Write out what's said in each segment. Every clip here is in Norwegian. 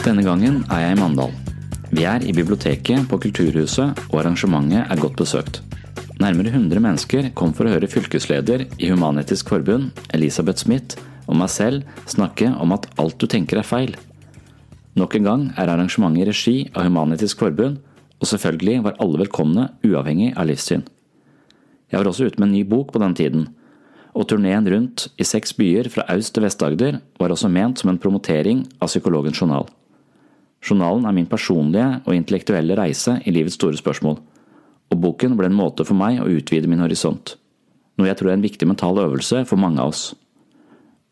Denne gangen er jeg i Mandal. Vi er i biblioteket på Kulturhuset, og arrangementet er godt besøkt. Nærmere 100 mennesker kom for å høre fylkesleder i Human-Etisk Forbund, Elisabeth Smith, og meg selv snakke om at alt du tenker er feil. Nok en gang er arrangementet i regi av Human-Etisk Forbund, og selvfølgelig var alle velkomne uavhengig av livssyn. Jeg var også ute med en ny bok på den tiden, og turneen rundt i seks byer fra Aust- til Vest-Agder var også ment som en promotering av Psykologens journal. Journalen er min personlige og intellektuelle reise i livets store spørsmål, og boken ble en måte for meg å utvide min horisont, noe jeg tror er en viktig mental øvelse for mange av oss.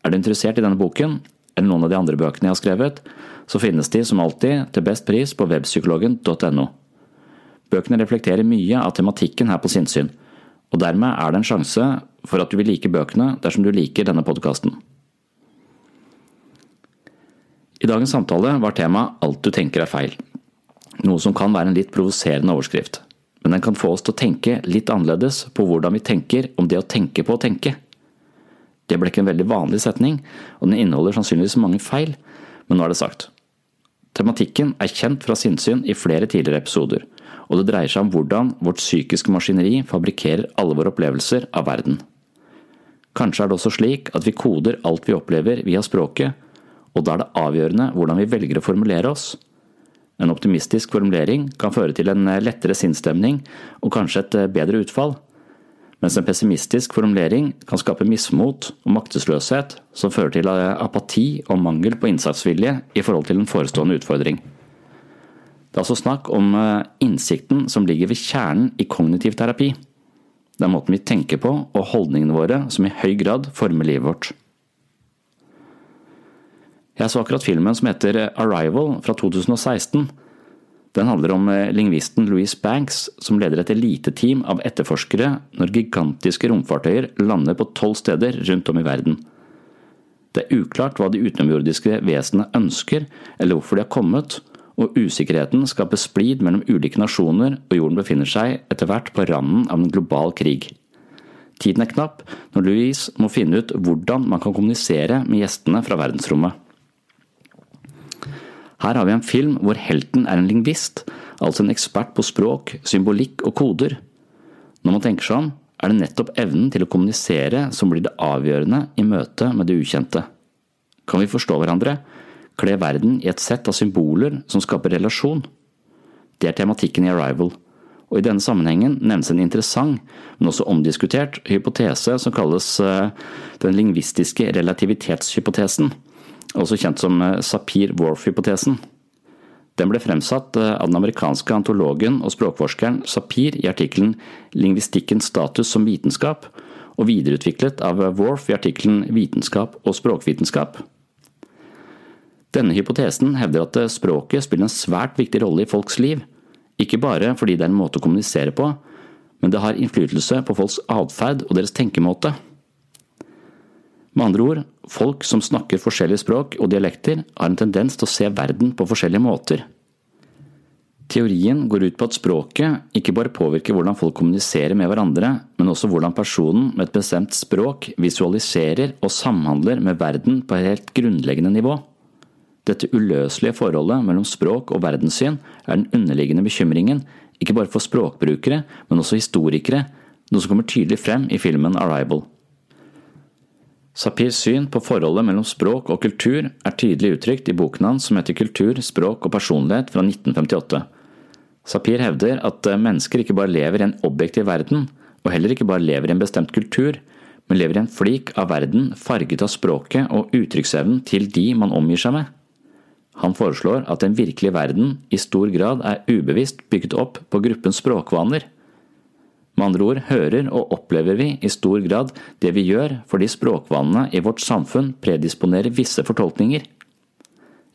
Er du interessert i denne boken, eller noen av de andre bøkene jeg har skrevet, så finnes de som alltid til best pris på webpsykologen.no. Bøkene reflekterer mye av tematikken her på sinnssyn, og dermed er det en sjanse for at du vil like bøkene dersom du liker denne podkasten. I dagens samtale var temaet Alt du tenker er feil, noe som kan være en litt provoserende overskrift, men den kan få oss til å tenke litt annerledes på hvordan vi tenker om det å tenke på å tenke. Det ble ikke en veldig vanlig setning, og den inneholder sannsynligvis mange feil, men nå er det sagt. Tematikken er kjent fra sinnssyn i flere tidligere episoder, og det dreier seg om hvordan vårt psykiske maskineri fabrikkerer alle våre opplevelser av verden. Kanskje er det også slik at vi koder alt vi opplever via språket, og da er det avgjørende hvordan vi velger å formulere oss. En optimistisk formulering kan føre til en lettere sinnsstemning og kanskje et bedre utfall, mens en pessimistisk formulering kan skape mismot og maktesløshet som fører til apati og mangel på innsatsvilje i forhold til en forestående utfordring. Det er altså snakk om innsikten som ligger ved kjernen i kognitiv terapi. Det er måten vi tenker på og holdningene våre som i høy grad former livet vårt. Jeg så akkurat filmen som heter Arrival fra 2016. Den handler om lingvisten Louise Banks, som leder et eliteteam av etterforskere når gigantiske romfartøyer lander på tolv steder rundt om i verden. Det er uklart hva de utenomjordiske vesenene ønsker, eller hvorfor de har kommet, og usikkerheten skaper splid mellom ulike nasjoner, og jorden befinner seg etter hvert på randen av en global krig. Tiden er knapp når Louise må finne ut hvordan man kan kommunisere med gjestene fra verdensrommet. Her har vi en film hvor helten er en lingvist, altså en ekspert på språk, symbolikk og koder. Når man tenker seg om, er det nettopp evnen til å kommunisere som blir det avgjørende i møte med det ukjente. Kan vi forstå hverandre? Kle verden i et sett av symboler som skaper relasjon? Det er tematikken i Arrival, og i denne sammenhengen nevnes en interessant, men også omdiskutert, hypotese som kalles eh, den lingvistiske relativitetshypotesen, også kjent som eh, Sapir-Whorf-hypotesen. Den ble fremsatt eh, av den amerikanske antologen og språkforskeren Sapir i artikkelen Lingvistikkens status som vitenskap, og videreutviklet av Worf i artikkelen Vitenskap og språkvitenskap. Denne hypotesen hevder at språket spiller en svært viktig rolle i folks liv, ikke bare fordi det er en måte å kommunisere på, men det har innflytelse på folks atferd og deres tenkemåte. Med andre ord, folk som snakker forskjellige språk og dialekter, har en tendens til å se verden på forskjellige måter. Teorien går ut på at språket ikke bare påvirker hvordan folk kommuniserer med hverandre, men også hvordan personen med et bestemt språk visualiserer og samhandler med verden på et helt grunnleggende nivå. Dette uløselige forholdet mellom språk og verdenssyn er den underliggende bekymringen, ikke bare for språkbrukere, men også historikere, noe som kommer tydelig frem i filmen Arrival. Sapirs syn på forholdet mellom språk og kultur er tydelig uttrykt i boken hans som heter Kultur, språk og personlighet fra 1958. Sapir hevder at eh, mennesker ikke bare lever i en objektiv verden, og heller ikke bare lever i en bestemt kultur, men lever i en flik av verden farget av språket og uttrykksevnen til de man omgir seg med. Han foreslår at den virkelige verden i stor grad er ubevisst bygget opp på gruppens språkvaner. Med andre ord hører og opplever vi i stor grad det vi gjør fordi språkvanene i vårt samfunn predisponerer visse fortolkninger.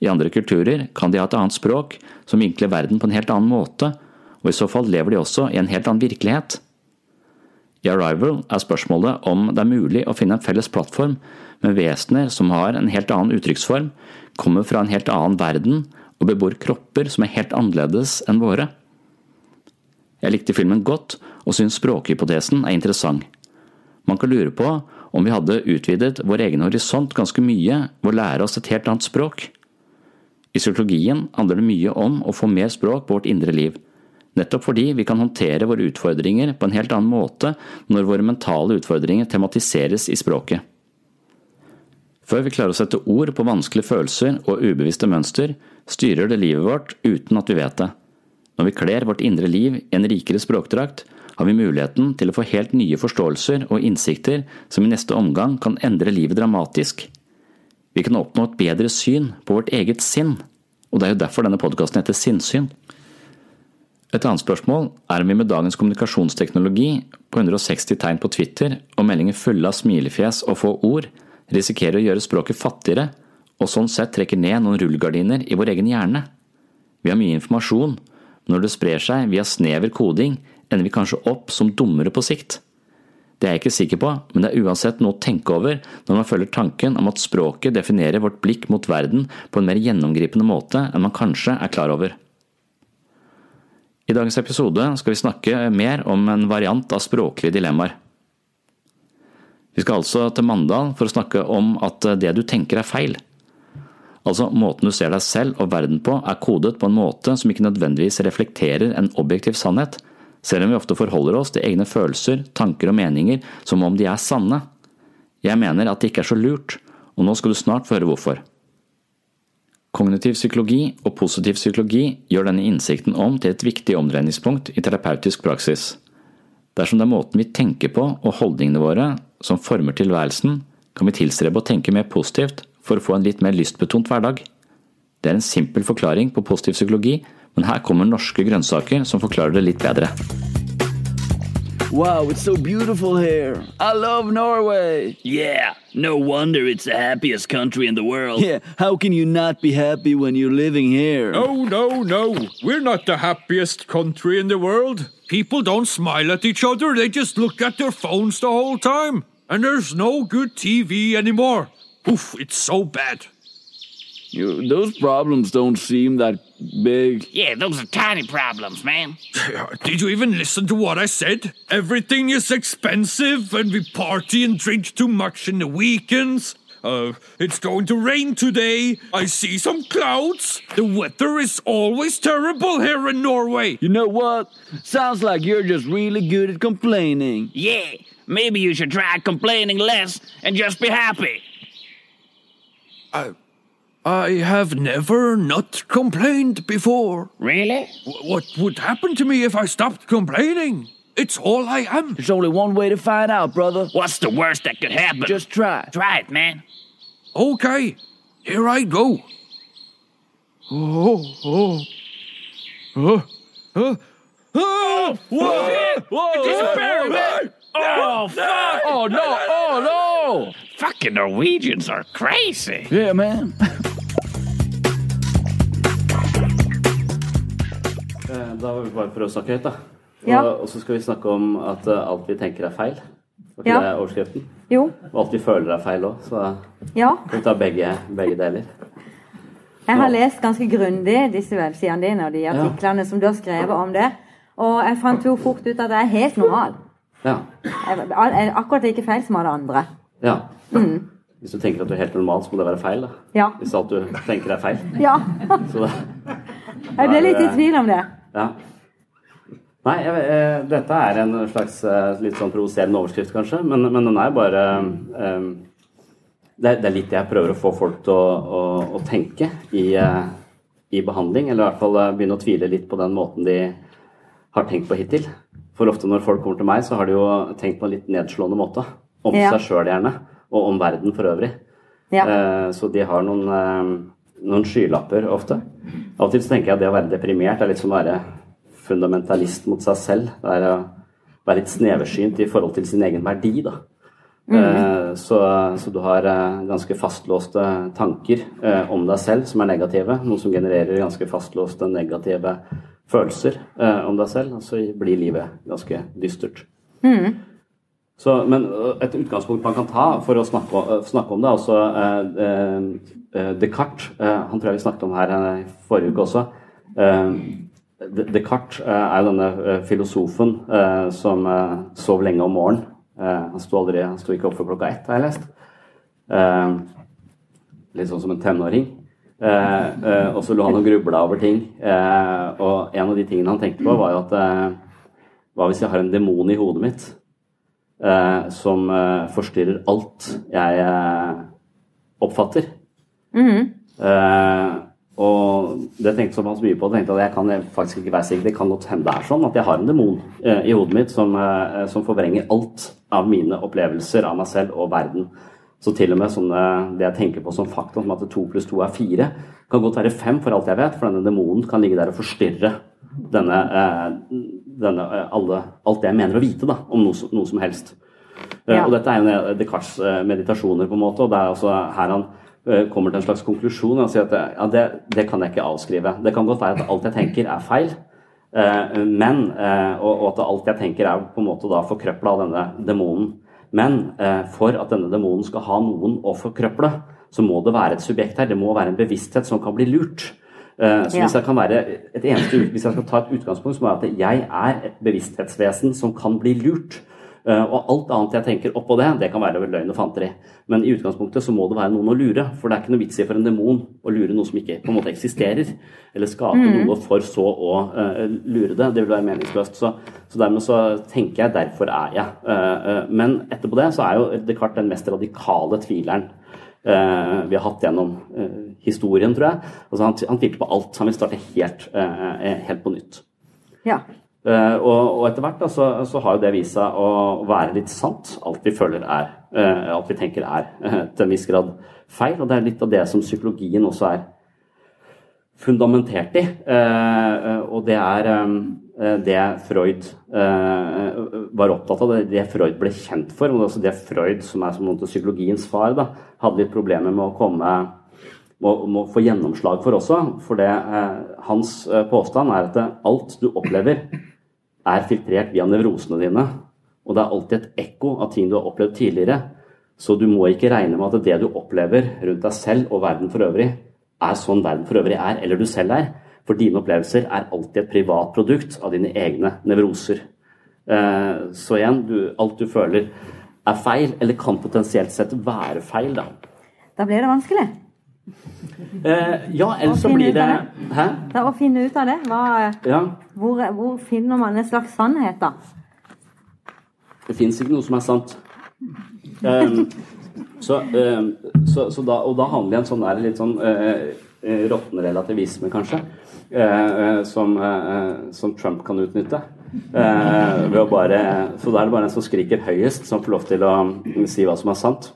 I andre kulturer kan de ha et annet språk som vinkler verden på en helt annen måte, og i så fall lever de også i en helt annen virkelighet. I Arrival er spørsmålet om det er mulig å finne en felles plattform med vesener som har en helt annen uttrykksform, kommer fra en helt annen verden og bebor kropper som er helt annerledes enn våre. Jeg likte filmen godt og syns språkhypotesen er interessant. Man kan lure på om vi hadde utvidet vår egen horisont ganske mye ved å lære oss et helt annet språk. I psykologien handler det mye om å få mer språk på vårt indre liv, nettopp fordi vi kan håndtere våre utfordringer på en helt annen måte når våre mentale utfordringer tematiseres i språket. Før vi klarer å sette ord på vanskelige følelser og ubevisste mønster, styrer det livet vårt uten at vi vet det. Når vi kler vårt indre liv i en rikere språkdrakt, har vi muligheten til å få helt nye forståelser og innsikter som i neste omgang kan endre livet dramatisk. Vi kan oppnå et bedre syn på vårt eget sinn, og det er jo derfor denne podkasten heter Sinnsyn. Et annet spørsmål er om vi med dagens kommunikasjonsteknologi på 160 tegn på Twitter og meldinger fulle av smilefjes og få ord risikerer å gjøre språket fattigere og sånn sett trekker ned noen rullegardiner i vår egen hjerne. Vi har mye informasjon, når det sprer seg via snever koding, ender vi kanskje opp som dummere på sikt. Det er jeg ikke sikker på, men det er uansett noe å tenke over når man følger tanken om at språket definerer vårt blikk mot verden på en mer gjennomgripende måte enn man kanskje er klar over. I dagens episode skal vi snakke mer om en variant av språklige dilemmaer. Vi skal altså til Mandal for å snakke om at det du tenker er feil. Altså, måten du ser deg selv og verden på er kodet på en måte som ikke nødvendigvis reflekterer en objektiv sannhet, selv om vi ofte forholder oss til egne følelser, tanker og meninger som om de er sanne. Jeg mener at det ikke er så lurt, og nå skal du snart få høre hvorfor. Kognitiv psykologi og positiv psykologi gjør denne innsikten om til et viktig omdreiningspunkt i terapeutisk praksis. Dersom det er måten vi tenker på og holdningene våre som former tilværelsen, kan vi tilstrebe å tenke mer positivt for å få en litt mer lystbetont hverdag. Det er en simpel forklaring på positiv psykologi, men her kommer norske grønnsaker som forklarer det litt bedre. Wow, it's so beautiful here. I love Norway. Yeah, no wonder it's the happiest country in the world. Yeah, how can you not be happy when you're living here? No, no, no. We're not the happiest country in the world. People don't smile at each other, they just look at their phones the whole time. And there's no good TV anymore. Oof, it's so bad. You, those problems don't seem that big. Yeah, those are tiny problems, man. Did you even listen to what I said? Everything is expensive, and we party and drink too much in the weekends. Uh, it's going to rain today. I see some clouds. The weather is always terrible here in Norway. You know what? Sounds like you're just really good at complaining. Yeah, maybe you should try complaining less and just be happy. I, I have never not complained before. Really? Wh- What would happen to me if I stopped complaining? It's all I am. There's only one way to find out, brother. What's the worst that could happen? Just try. try it, man. Okay, here I go. Oh, oh. Oh, oh. Oh, whoa! Whoa! It's a bear! Oh, fuck! Oh no! Oh Fucking Norwegians are crazy. Yeah, man. Eh, Da var vi bare prøve å snakke høyt, da. Og, Ja. og så skal vi snakke om at eh, alt vi tenker er feil. Var ikke Ja. det er overskriften? Jo. Og alt vi føler er feil òg. Så Ja. kan vi ta begge, begge deler. Jeg har lest ganske grundig disse websidene dine og de artiklene som du har skrevet om det. Og jeg fant jo fort ut at jeg er helt normal. Ja. Jeg jeg er akkurat like feil som alle andre. ja. Mm. Hvis du tenker at du er helt normal, så må det være feil. da. Ja. Hvis alt du tenker er feil. Ja. Så det, Jeg ble litt i tvil om det. ja. Nei, jeg, jeg, dette er en slags eh, litt sånn provoserende overskrift, kanskje. Men, men den er bare um, det, er- det er litt det jeg prøver å få folk til å, å, å tenke i, uh, i behandling. Eller i hvert fall eh, begynne å tvile litt på den måten de har tenkt på hittil. For ofte når folk kommer til meg, så har de jo tenkt på en litt nedslående måte. Om Ja. seg sjøl gjerne, og om verden for øvrig. Ja. Eh, Så de har noen, eh, noen skylapper ofte. Av og til tenker jeg at det å være deprimert er litt som å være fundamentalist mot seg selv. Det er å være litt sneversynt i forhold til sin egen verdi, da. Mm. Så, så du har eh, ganske fastlåste tanker eh, om deg selv som er negative, noe som genererer ganske fastlåste negative følelser eh, om deg selv, og så blir livet ganske dystert. Så, men et utgangspunkt man kan ta for å snakke, snakke om det, er også eh, Descartes. eh, han tror jeg vi snakket om her i forrige uke også. Descartes er jo denne filosofen som sov lenge om morgenen. Han sto aldri, han sto ikke opp før klokka ett, har jeg lest. Litt sånn som en tenåring. Og så lå han og grubla over ting. Og en av de tingene han tenkte på, var jo at Hva hvis jeg har en demon i hodet mitt? Eh, som eh, forstyrrer alt jeg eh, oppfatter. Eh, og det tenkte såpass mye på, tenkte at jeg kan faktisk ikke være sikker. Det kan godt hende det er sånn at jeg har en demon i hodet mitt som, som forvrenger alt av mine opplevelser av meg selv og verden. Så til og med sånne, det jeg tenker på som fakta, som at to pluss to er fire, kan godt være fem for alt jeg vet, for denne demonen kan ligge der og forstyrre denne, eh, denne, eh, alle, alt det jeg mener å vite da, om noe, noe som helst. Eh, Ja. Og dette er jo Descartes' eh, meditasjoner, på en måte, og det er også her han kommer til en slags konklusjon. og sier at ja, det, det kan jeg ikke avskrive. Det kan godt være at alt jeg tenker, er feil. Men, og, og at alt jeg tenker er på en måte da forkrøpla av denne demonen. Men for at denne demonen skal ha noen å forkrøple, så må det være et subjekt her. Det må være en bevissthet som kan bli lurt. Eh, Så hvis jeg kan være et eneste, hvis jeg skal ta et utgangspunkt, så må jeg at jeg er et bevissthetsvesen som kan bli lurt. Eh, Og alt annet jeg tenker oppå det, det kan være løgn og fanteri. Men i utgangspunktet så må det være noen å lure. For det er ikke noe vits i for en demon å lure noe som ikke på en måte eksisterer. Eller skape noe for så å uh, lure det. Det vil være meningsløst. Så, så dermed så tenker jeg derfor er jeg. Uh, uh, men etterpå det så er jo Descartes den mest radikale tvileren vi har hatt gjennom eh, historien, tror jeg. Altså han, han tvilte på alt. Han vil starte helt, eh, helt på nytt. Ja. Eh, og, og etter hvert da, så, så har jo det vist seg å være litt sant. Alt vi føler er, eh, alt vi tenker er eh, til en viss grad feil. Og det er litt av det som psykologien også er fundamentert i. Eh, eh, og det er eh, det Freud eh, var opptatt av, det, Freud ble kjent for. Men også det Freud, som er som psykologiens far, da, hadde litt problemer med å komme må, må få gjennomslag for også. For det, eh, hans eh, påstand er at alt du opplever, er filtrert via nevrosene dine. Og det er alltid et ekko av ting du har opplevd tidligere. Så du må ikke regne med at det du opplever rundt deg selv og verden for øvrig, er sånn verden for øvrig er, eller du selv er. For dine opplevelser er alltid et privat produkt av dine egne nevroser. Eh, Så igjen, du, alt du føler er feil, eller kan potensielt sett være feil, da. Da blir det vanskelig. Eh, ja, ellers så blir det Hæ? Det er å finne ut av det. Hva, Ja. hvor, hvor finner man en slags sannhet, da? Det fins ikke noe som er sant. Um, Så, um, så, så da, og da handler det om sånn der litt sånn eh, råtten relativisme, kanskje, eh, eh, som, eh, som Trump kan utnytte. Eh, bare, så da er det bare en som skriker høyest, som får lov til å mm, si hva som er sant.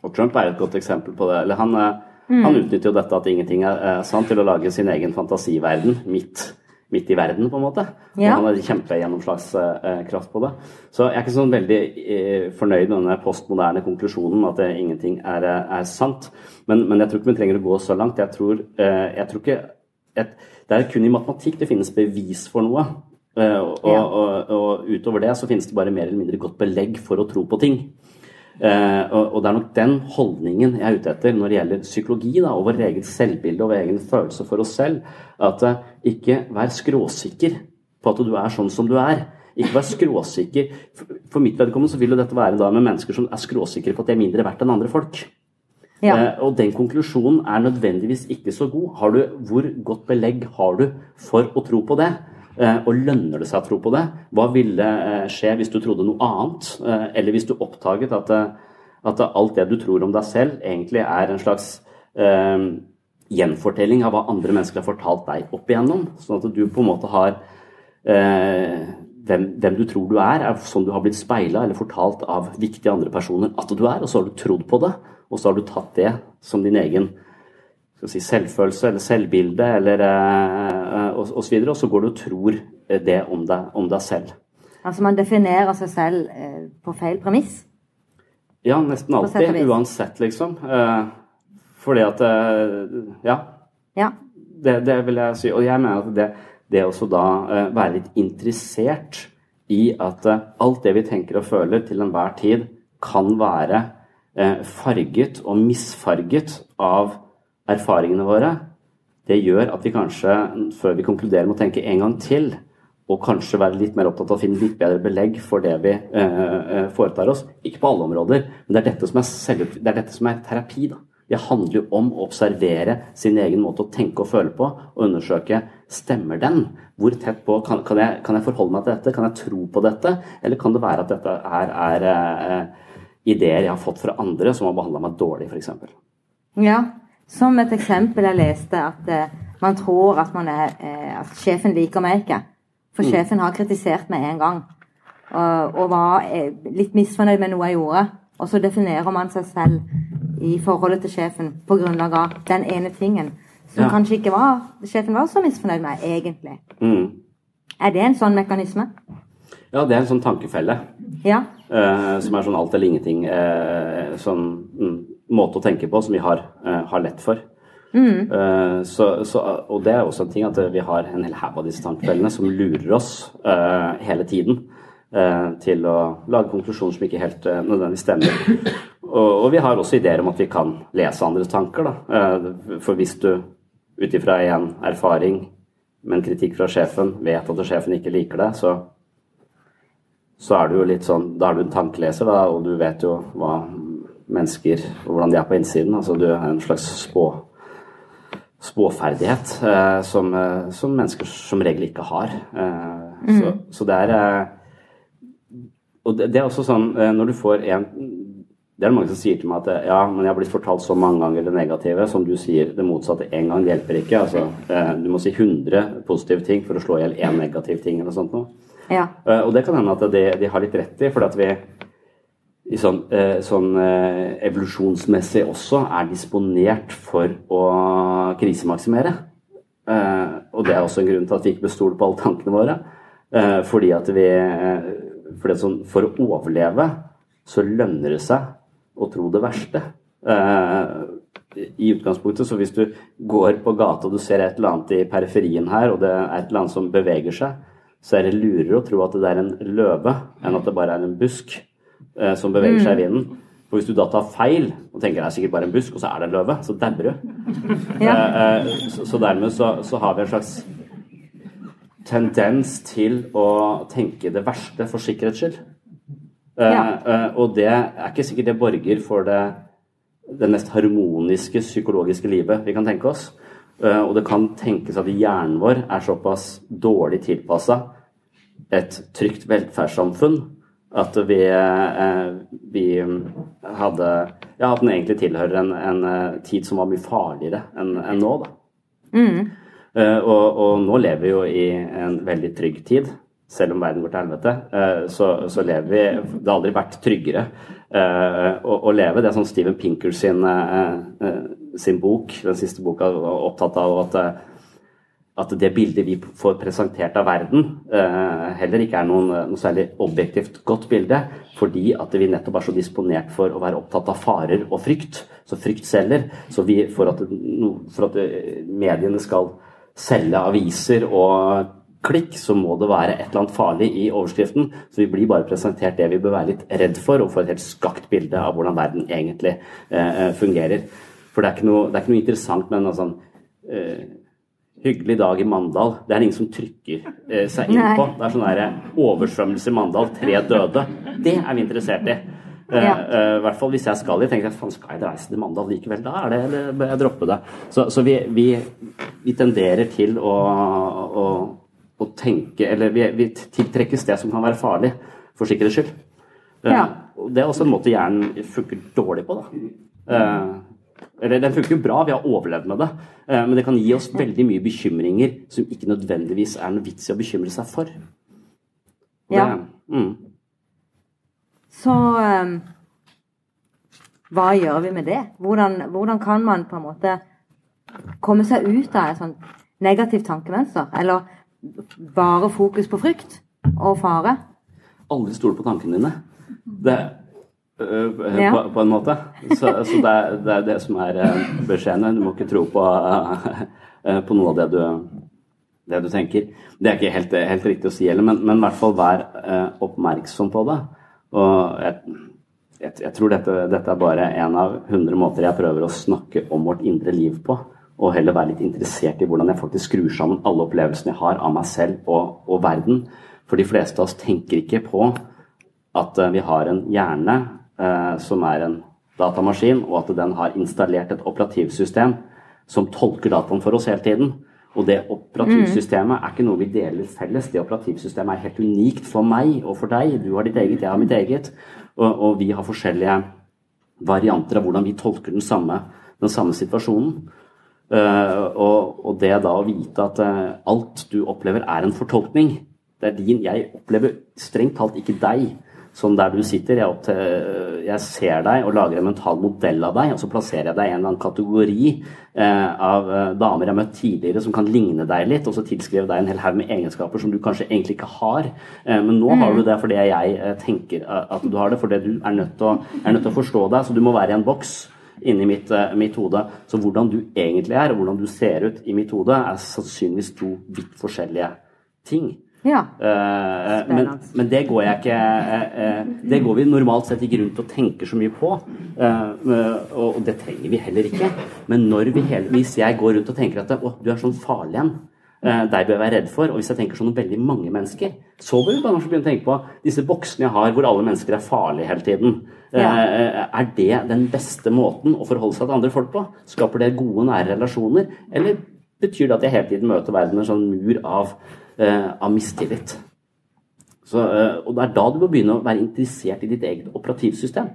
Og Trump er et godt eksempel på det. Eller han, mm. han utnytter jo dette at ingenting er, sant, til å lage sin egen fantasiverden midt, midt i verden, på en måte. Ja. Og han har kjempegjennomslagskraft på det. Så jeg er ikke sånn veldig eh, fornøyd med denne postmoderne konklusjonen at det, ingenting er, eh, er sant. Men, men jeg tror ikke vi trenger å gå så langt. Jeg tror, eh, jeg tror ikke et, Det er kun i matematikk det finnes bevis for noe. Eh, og, Ja. og, og utover det så finnes det bare mer eller mindre godt belegg for å tro på ting. Eh, og, og det er nok den holdningen jeg er ute etter når det gjelder psykologi da, og vårt eget selvbilde og vår egen følelse for oss selv. At eh, ikke vær skråsikker på at du er sånn som du er. Ikke vær skråsikker. For, for mitt vedkommende så vil jo dette være da med mennesker som er skråsikre på at de er mindre verdt enn andre folk. Ja. Eh, og den konklusjonen er nødvendigvis ikke så god. Du, hvor godt belegg har du for å tro på det? Eh, og lønner det seg å tro på det? Hva ville eh, skje hvis du trodde noe annet? Eh, eller hvis du oppdaget at, eh, at alt det du tror om deg selv, egentlig er en slags eh, gjenfortelling av hva andre mennesker har fortalt deg opp igjennom? Sånn at du på en måte har hvem, hvem du tror du er, er sånn du har blitt speila eller fortalt av viktige andre personer at du er, og så har du trodd på det, og så har du tatt det som din egen si, selvfølelse eller selvbilde eller eh, og, og så videre, og så går du og tror eh, det om deg, om deg selv. Altså man definerer seg selv eh, på feil premiss. Ja, nesten og alltid, uansett, liksom. Eh, fordi at eh, Ja, Ja. det, det vil jeg si. Og jeg mener at det, det også da eh, være litt interessert i at eh, alt det vi tenker og føler til enhver tid, kan være eh, farget og misfarget av erfaringene våre. Det gjør at vi kanskje, før vi konkluderer med å tenke en gang til, og kanskje være litt mer opptatt av å finne litt bedre belegg for det vi eh, eh, foretar oss. Ikke på alle områder, men det er dette som er, selv, det er, dette som er terapi. da. Det handler jo om å observere sin egen måte å tenke og føle på, og undersøke stemmer den. Hvor tett på kan, kan, jeg, kan jeg forholde meg til dette? Kan jeg tro på dette? Eller kan det være at dette er, er eh, ideer jeg har fått fra andre som har behandla meg dårlig, f.eks.? Ja, som et eksempel jeg leste at eh, man tror at, man er, eh, at sjefen liker meg ikke. For sjefen har kritisert meg en gang og, og var eh, litt misfornøyd med noe jeg gjorde. Og så definerer man seg selv i forholdet til sjefen på grunnlag av den ene tingen som Ja. kanskje ikke var, sjefen var så misfornøyd med, egentlig. Mm. Er det en sånn mekanisme? Ja, det er en sånn tankefelle. Ja. eh, som er sånn alt eller ingenting eh, sånn mm, måte å tenke på som vi har, eh, har lett for. Eh, så, så, og det er også en ting at vi har en hel haug av disse tankefellene som lurer oss eh, hele tiden eh, til å lage konklusjoner som ikke helt nødvendigvis stemmer. Og, og vi har også ideer om at vi kan lese andres tanker. Da. Eh, for hvis du ut ifra en erfaring med en kritikk fra sjefen vet at sjefen ikke liker det, så så er du jo litt sånn Da er du en tankeleser, da, og du vet jo hva mennesker og hvordan de er på innsiden. Altså du er en slags spå spåferdighet eh, som, eh, som mennesker som regel ikke har. Eh, så, så det er eh, Og det, det er også sånn eh, når du får en det er det mange som sier til meg at ja, men jeg har blitt fortalt så mange ganger det negative. Som du sier, det motsatte én gang hjelper ikke. Altså, du må si 100 positive ting for å slå i hjel én negativ ting. eller noe sånt noe. Ja. Eh, Og det kan hende at det, de har litt rett i, fordi at vi sånn, eh, sånn eh, evolusjonsmessig også er disponert for å krisemaksimere. Og det er også en grunn til at vi ikke bør stole på alle tankene våre. Fordi at vi fordi at sånn, For å overleve så lønner det seg å tro det verste. I utgangspunktet, så hvis du går på gata og du ser et eller annet i periferien her, og det er et eller annet som beveger seg, så er det lurere å tro at det er en løve enn at det bare er en busk eh, som beveger seg i vinden. For hvis du da tar feil og tenker det er sikkert bare en busk, og så er det en løve, så dauer du. Ja. Eh, eh, så, så dermed så, så har vi en slags tendens til å tenke det verste for sikkerhets skyld. Eh, Ja. eh, og det er ikke sikkert det borger for det, det mest harmoniske psykologiske livet vi kan tenke oss. Eh, og det kan tenkes at hjernen vår er såpass dårlig tilpassa et trygt velferdssamfunn At vi, eh, vi hadde Ja, at den egentlig tilhører en, en eh, tid som var mye farligere enn en nå, da. Mm. og, og nå lever vi jo i en veldig trygg tid. Selv om verden går til helvete, så, så lever vi Det har aldri vært tryggere å, å leve. Det er sånn Steven Pinker sin, sin bok, den siste boka, opptatt av at at det bildet vi får presentert av verden, eh, heller ikke er noen, noe særlig objektivt godt bilde, fordi at vi nettopp er så disponert for å være opptatt av farer og frykt. Så frykt selger. Så vi, for, at, for at eh, mediene skal selge aviser og klikk, så må det være et eller annet farlig i overskriften. Så vi blir bare presentert det vi bør være litt redd for, og får et helt skakt bilde av hvordan verden egentlig eh, eh, fungerer. For det er ikke noe, det er ikke noe interessant med en sånn eh, Hyggelig dag i Mandal. Det er ingen som trykker eh, seg inn på. Det er sånn der oversvømmelse i Mandal, tre døde. Det er vi interessert i. I Ja. uh, hvert fall hvis jeg skal dit. tenker jeg faen skal jeg reise til Mandal likevel? Da er det, eller bør jeg droppe det? Så, så vi, vi, vi tenderer til å, å, å tenke Eller vi, vi tiltrekkes det som kan være farlig, for sikkerhets skyld. Uh, Ja. Det er også en måte hjernen funker dårlig på, da. Eh, eller den funker jo bra, vi har overlevd med det. Eh, Men det kan gi oss veldig mye bekymringer som ikke nødvendigvis er noe vits i å bekymre seg for. Det- Ja. Mm. Så um, hva gjør vi med det? Hvordan, hvordan kan man på en måte komme seg ut av et sånt negativt tankemønster? Eller bare fokus på frykt og fare? Aldri stole på tankene dine. Det, Ja. på, på en måte. Så, så det, er, det er det som er beskjeden. beskjedene. Du må ikke tro på, øh, på noe av det du, det du tenker. Det er ikke helt, helt riktig å si heller, men, men i hvert fall vær oppmerksom på det. Og jeg, jeg, jeg tror dette, dette er bare en av hundre måter jeg prøver å snakke om vårt indre liv på. Og heller være litt interessert i hvordan jeg faktisk skrur sammen alle opplevelsene jeg har av meg selv og, og verden. For de fleste av oss tenker ikke på at eh, vi har en hjerne eh, som er en datamaskin, og at den har installert et operativsystem som tolker dataen for oss hele tiden. Og det operativsystemet er ikke noe vi deler felles. Det operativsystemet er helt unikt for meg og for deg. Du har ditt eget, jeg har mitt eget. Og, og vi har forskjellige varianter av hvordan vi tolker den samme, den samme situasjonen. Uh, og, og det da å vite at uh, alt du opplever er en fortolkning. Det er din Jeg opplever strengt talt ikke deg sånn der du sitter. Jeg, til, jeg ser deg og lager en mental modell av deg, og så plasserer jeg deg i en eller annen kategori eh, av eh, damer jeg har møtt tidligere som kan ligne deg litt, og så tilskrive deg en hel haug med egenskaper som du kanskje egentlig ikke har. Eh, men nå har du det fordi jeg eh, tenker eh, at du har det, fordi du er nødt til å, forstå deg, så du må være i en boks inni mitt, mitt hode. Så hvordan du egentlig er, og hvordan du ser ut i mitt hode, er sannsynligvis to vidt forskjellige ting. Ja. Eh, men, men det går jeg ikke eh, eh, Det går vi normalt sett ikke rundt og tenker så mye på. Eh, og, det trenger vi heller ikke. Men når vi hele, hvis jeg går rundt og tenker at å, du er sånn farlig en, eh, deg bør jeg være redd for, og hvis jeg tenker sånn om veldig mange mennesker, så bør vi bare begynne å tenke på disse boksene jeg har hvor alle mennesker er farlige hele tiden. Eh, Ja. Er det den beste måten å forholde seg til andre folk på? Skaper det gode, nære relasjoner? Eller betyr det at jeg hele tiden møter verden med en sånn mur av, eh, av mistillit? Så, eh, og det er da du må begynne å være interessert i ditt eget operativsystem.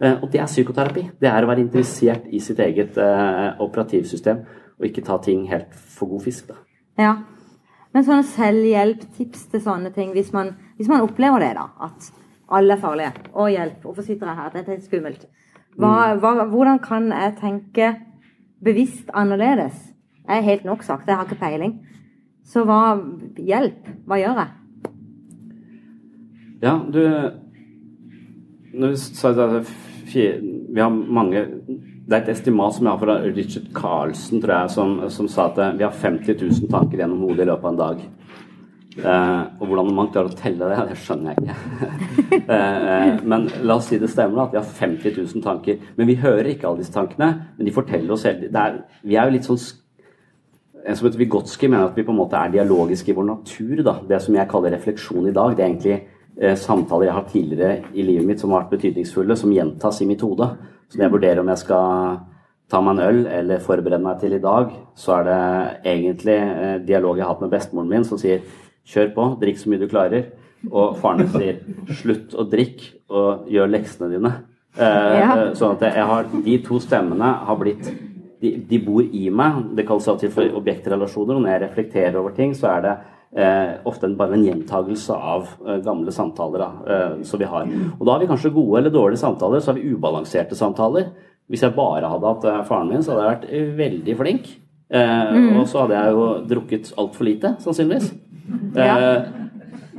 Eh, og det er psykoterapi. Det er å være interessert i sitt eget eh, operativsystem, og ikke ta ting helt for god fisk. Da. Ja. Men sånne selvhjelptips til sånne ting, hvis man, hvis man opplever det, da, at alle er farlige, å hjelp, hvorfor sitter jeg her, dette er skummelt. Hva, hva, hvordan kan jeg tenke bevisst annerledes? Jeg er helt nok sagt, jeg har ikke peiling. Så hva, hjelp, hva gjør jeg? Ja, du Når du sa det vi har mange Det er et estimat som jeg har fra Richard Carlsen, tror jeg, som, som sa at vi har 50 000 tanker gjennom hodet i løpet av en dag. Eh, og hvordan man klarer å telle det, det skjønner jeg ikke. eh, eh, men la oss si det stemmer, at vi har 50 000 tanker. Men vi hører ikke alle disse tankene, men de forteller oss det er, Vi er jo litt sånn som heter Vygotsky mener at vi på en måte er dialogiske i vår natur. Da. Det som jeg kaller refleksjon i dag, det er egentlig eh, samtaler jeg har tidligere i livet mitt som har vært betydningsfulle, som gjentas i mitt hode. Så når jeg vurderer om jeg skal ta meg en øl eller forberede meg til i dag, så er det egentlig eh, dialog jeg har hatt med bestemoren min som sier kjør på, drikk så mye du klarer. og faren min sier 'slutt å drikke og gjør leksene dine'. Eh, Ja. eh, Sånn at jeg har, de to stemmene har blitt de, de bor i meg. Det kalles av og til for objektrelasjoner. Og når jeg reflekterer over ting, så er det eh, ofte en, bare en gjentagelse av eh, gamle samtaler da, eh, som vi har. Og da har vi kanskje gode eller dårlige samtaler, så har vi ubalanserte samtaler. Hvis jeg bare hadde hatt eh, faren min, så hadde jeg vært veldig flink. Eh, Og så hadde jeg jo drukket altfor lite, sannsynligvis. Eh,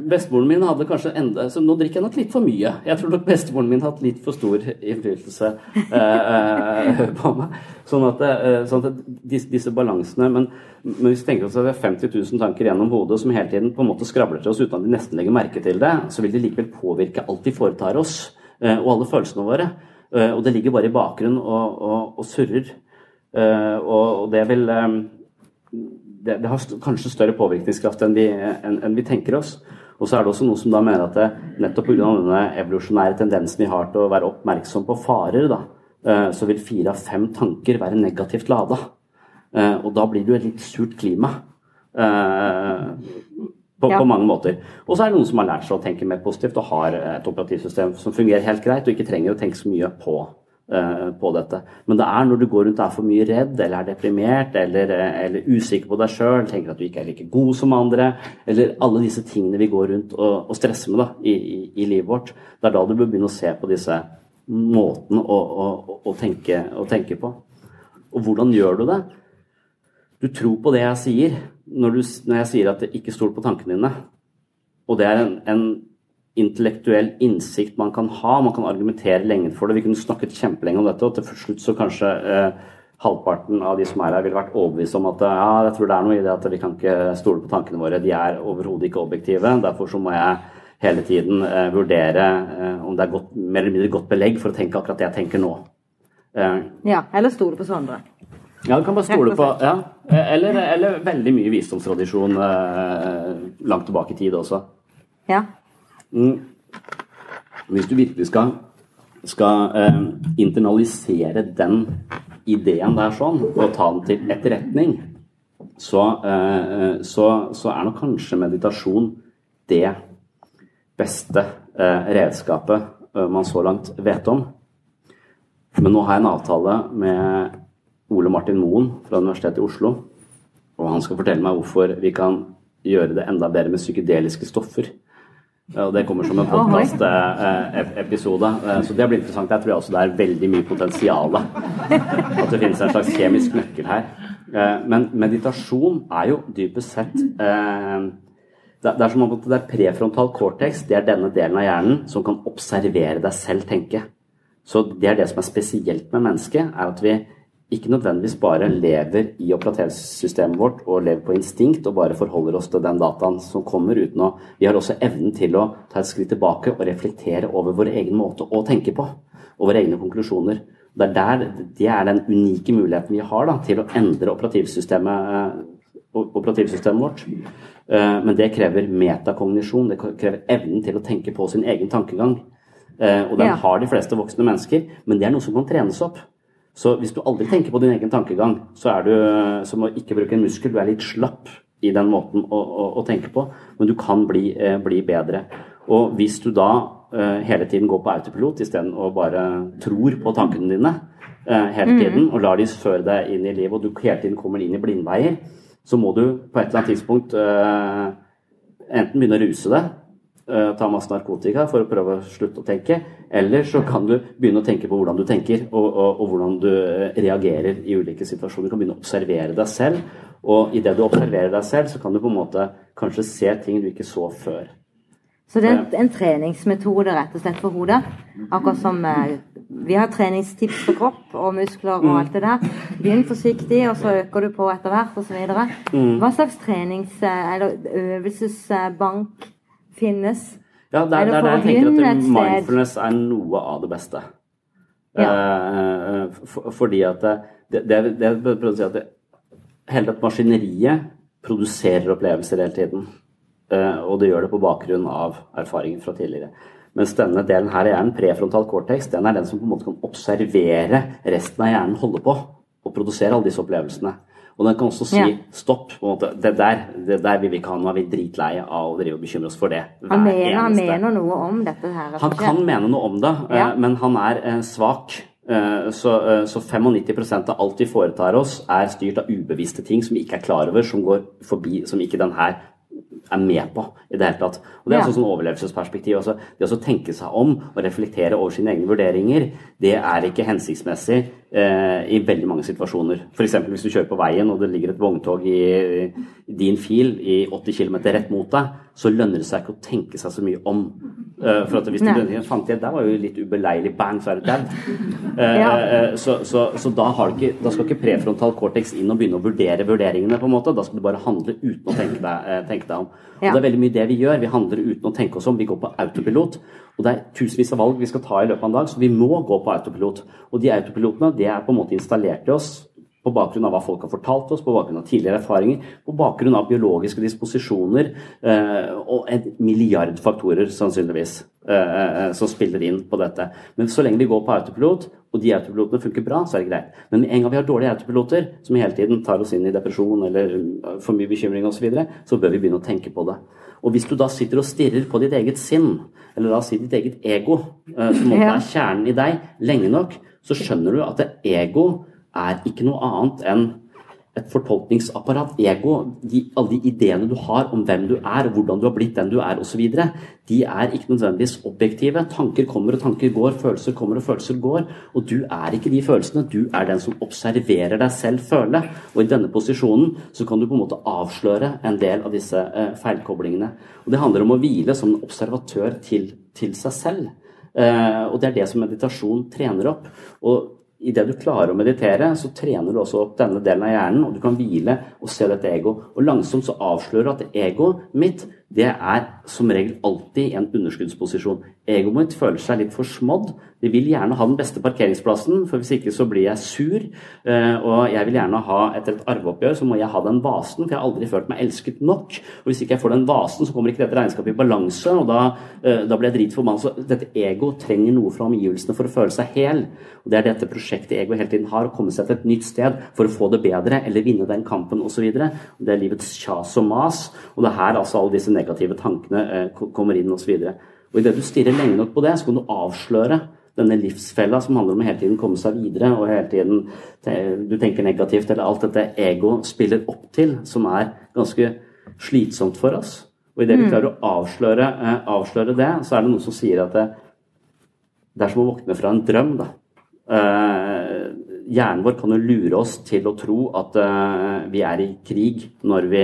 Bestemoren min hadde kanskje enda Så nå drikker jeg nok litt for mye. Jeg tror nok bestemoren min hatt litt for stor innflytelse eh, eh, på meg. Sånn at, eh, sånn at disse, disse balansene men, men hvis vi tenker oss at vi har 50 000 tanker gjennom hodet som hele tiden på en måte skravler til oss uten at vi nesten legger merke til det, så vil det likevel påvirke alt vi foretar oss, eh, og alle følelsene våre. Og det ligger bare i bakgrunnen og, og, og surrer. Og, det vil det, det har kanskje større påvirkningskraft enn vi, enn, enn vi tenker oss. Og så er det også noen som da mener at det, nettopp pga. denne evolusjonære tendensen vi har til å være oppmerksom på farer, da, eh, så vil fire av fem tanker være negativt lada. Eh, Og da blir det jo et litt surt klima. eh, På, Ja. på mange måter. Og så er det noen som har lært seg å tenke mer positivt og har et operativsystem som fungerer helt greit, og ikke trenger å tenke så mye på, på dette. Men det er når du går rundt og er for mye redd, eller er deprimert, eller, eh, eller usikker på deg sjøl, tenker at du ikke er like god som andre, eller alle disse tingene vi går rundt og, og stresser med da, i, i, i livet vårt, det er da du bør begynne å se på disse måtene å, å, å, tenke, å tenke på. Og hvordan gjør du det? Du tror på det jeg sier når, du, når jeg sier at ikke stol på tankene dine. Og det er en, en intellektuell innsikt man kan ha. Man kan argumentere lenge for det. Vi kunne snakket kjempelenge om dette, og til slutt så kanskje eh, halvparten av de som er her, ville vært overbevist om at ja, jeg tror det er noe i det at vi kan ikke stole på tankene våre. De er overhodet ikke objektive. Derfor så må jeg hele tiden eh, vurdere eh, om det er godt, mer eller mindre godt belegg for å tenke akkurat det jeg tenker nå. Eh, Ja, eller stole på Sondre. ja, du kan bare stole på ja. eller, eller veldig mye visdomstradisjon eh, langt tilbake i tid også. Ja. Hvis du virkelig skal, skal eh, internalisere den ideen der sånn, og ta den til etterretning, så, eh, så, så er nok kanskje meditasjon det beste eh, redskapet eh, man så langt vet om. Men nå har jeg en avtale med Ole Martin Moen fra Universitetet i Oslo. Og han skal fortelle meg hvorfor vi kan gjøre det enda bedre med psykedeliske stoffer. Ja, Og det kommer som en podkast-episode. Så det blir interessant. Jeg tror også det er veldig mye potensial. At det finnes en slags kjemisk nøkkel her. Eh, Men meditasjon er jo dypest sett eh, det er som om det er prefrontal cortex, det er denne delen av hjernen som kan observere deg selv tenke. Så det er det som er spesielt med mennesket, er at vi ikke nødvendigvis bare lever i operatørsystemet vårt og lever på instinkt og bare forholder oss til den dataen som kommer uten å Vi har også evnen til å ta et skritt tilbake og reflektere over vår egen måte å tenke på. Og våre egne konklusjoner. Det er, der, det er den unike muligheten vi har da, til å endre operativsystemet, operativsystemet vårt. Eh, Men det krever metakognisjon. Det krever evnen til å tenke på sin egen tankegang. Eh, Og den Ja. har de fleste voksne mennesker, men det er noe som kan trenes opp. Så hvis du aldri tenker på din egen tankegang, så er du som å ikke bruke en muskel. Du er litt slapp i den måten å, å, å tenke på, men du kan bli, eh, bli bedre. Og hvis du da eh, hele tiden går på autopilot istedenfor og bare tror på tankene dine eh, hele tiden, og lar de føre deg inn i livet, og du hele tiden kommer inn i blindveier, så må du på et eller annet tidspunkt eh, enten begynne å ruse deg, ta masse narkotika for å prøve å slutte å tenke, eller så kan du begynne å tenke på hvordan du tenker, og, og, og hvordan du eh, reagerer i ulike situasjoner. Du kan begynne å observere deg selv, og idet du observerer deg selv, så kan du på en måte kanskje se ting du ikke så før. Så det er en, en treningsmetode rett og slett for hodet. Akkurat som eh, vi har treningstips for kropp og muskler og alt det der. Begynn forsiktig, og så øker du på etter hvert osv. Hva slags trenings- eh, eller øvelsesbank finnes? Ja, det er, Er det er der jeg tenker at mindfulness er noe av det beste. Ja. Eh, for, fordi at det, det, det, det jeg prøvde å si at det, hele dette maskineriet produserer opplevelser hele tiden. Eh, og det gjør det på bakgrunn av erfaringer fra tidligere. Mens denne delen her i hjernen, prefrontal cortex, den er den som på en måte kan observere resten av hjernen holde på og produsere alle disse opplevelsene. Og den kan også si Ja. stopp. det der, det der vil vi ikke ha, nå er vi dritleie av å drive og bekymre oss for det. Han mener, han mener noe om dette her. han kan mene noe om det, eh, Ja. men han er eh, svak. Eh, Så, så 95% av alt vi foretar oss, er styrt av ubevisste ting som vi ikke er klar over, som går forbi, som ikke den her er med på i det hele tatt. Og Det er Ja. også sånn overlevelsesperspektiv. Også. det å tenke seg om og reflektere over sine egne vurderinger, det er ikke hensiktsmessig i veldig mange situasjoner. F.eks. hvis du kjører på veien og det ligger et vogntog i, din fil i 80 km rett mot deg, så lønner det seg ikke å tenke seg så mye om. Eh, for at hvis du lønner, fant jeg, Der var jo litt ubeleilig. Bang, så er det dau. Eh, så, så, så da, har du ikke, da skal ikke prefrontal cortex inn og begynne å vurdere vurderingene. på en måte, Da skal du bare handle uten å tenke deg, eh, tenke deg om. Og Det er veldig mye det vi gjør. Vi handler uten å tenke oss om. Vi går på autopilot. Og det er tusenvis av valg vi skal ta i løpet av en dag, så vi må gå på autopilot. Og de autopilotene det er på en måte installert i oss på bakgrunn av hva folk har fortalt oss, på bakgrunn av tidligere erfaringer, på bakgrunn av biologiske disposisjoner eh, og en milliard faktorer, sannsynligvis, eh, eh, som spiller inn på dette. Men så lenge vi går på autopilot, og de autopilotene funker bra, så er det greit. Men en gang vi har dårlige autopiloter, som hele tiden tar oss inn i depresjon eller eh, for mye bekymring osv., så, videre, så bør vi begynne å tenke på det. Og hvis du da sitter og stirrer på ditt eget sinn, eller la oss si ditt eget ego, eh, som måtte er kjernen i deg, lenge nok, så skjønner du at ego er ikke noe annet enn et fortolkningsapparat. Ego, de, alle de ideene du har om hvem du er, hvordan du har blitt den du er osv., de er ikke nødvendigvis objektive. Tanker kommer og tanker går, følelser kommer og følelser går. Og du er ikke de følelsene, du er den som observerer deg selv føle. Og i denne posisjonen så kan du på en måte avsløre en del av disse eh, feilkoblingene. Og det handler om å hvile som en observatør til, til seg selv. Eh, og det er det som meditasjon trener opp. Og Idet du klarer å meditere, så trener du også opp denne delen av hjernen, og du kan hvile og se dette egoet. Og langsomt så avslører du at egoet mitt, det er som regel alltid en underskuddsposisjon. Egoet mitt føler seg litt forsmådd. De vil gjerne ha den beste parkeringsplassen, for hvis ikke så blir jeg sur. Eh, Og jeg vil gjerne ha, etter et arveoppgjør, så må jeg ha den vasen, for jeg har aldri følt meg elsket nok. Og hvis ikke jeg får den vasen, så kommer ikke dette regnskapet i balanse, og da, eh, da blir jeg dritforbanna. Så dette ego trenger noe fra omgivelsene for å føle seg hel. Og det er dette prosjektet ego hele tiden har, å komme seg til et nytt sted for å få det bedre, eller vinne den kampen osv. Det er livets kjas og mas, og det er her altså alle disse negative tankene eh, ko- kommer inn osv. Idet du stirrer lenge nok på det, så kan du avsløre denne livsfella som handler om hele tiden komme seg videre, og hele tiden du tenker negativt, eller alt dette ego spiller opp til, som er ganske slitsomt for oss. Og idet vi klarer å avsløre, eh, avsløre det, så er det noen som sier at det, det er som å våkne fra en drøm, da. Eh, hjernen vår kan jo lure oss til å tro at eh, vi er i krig når vi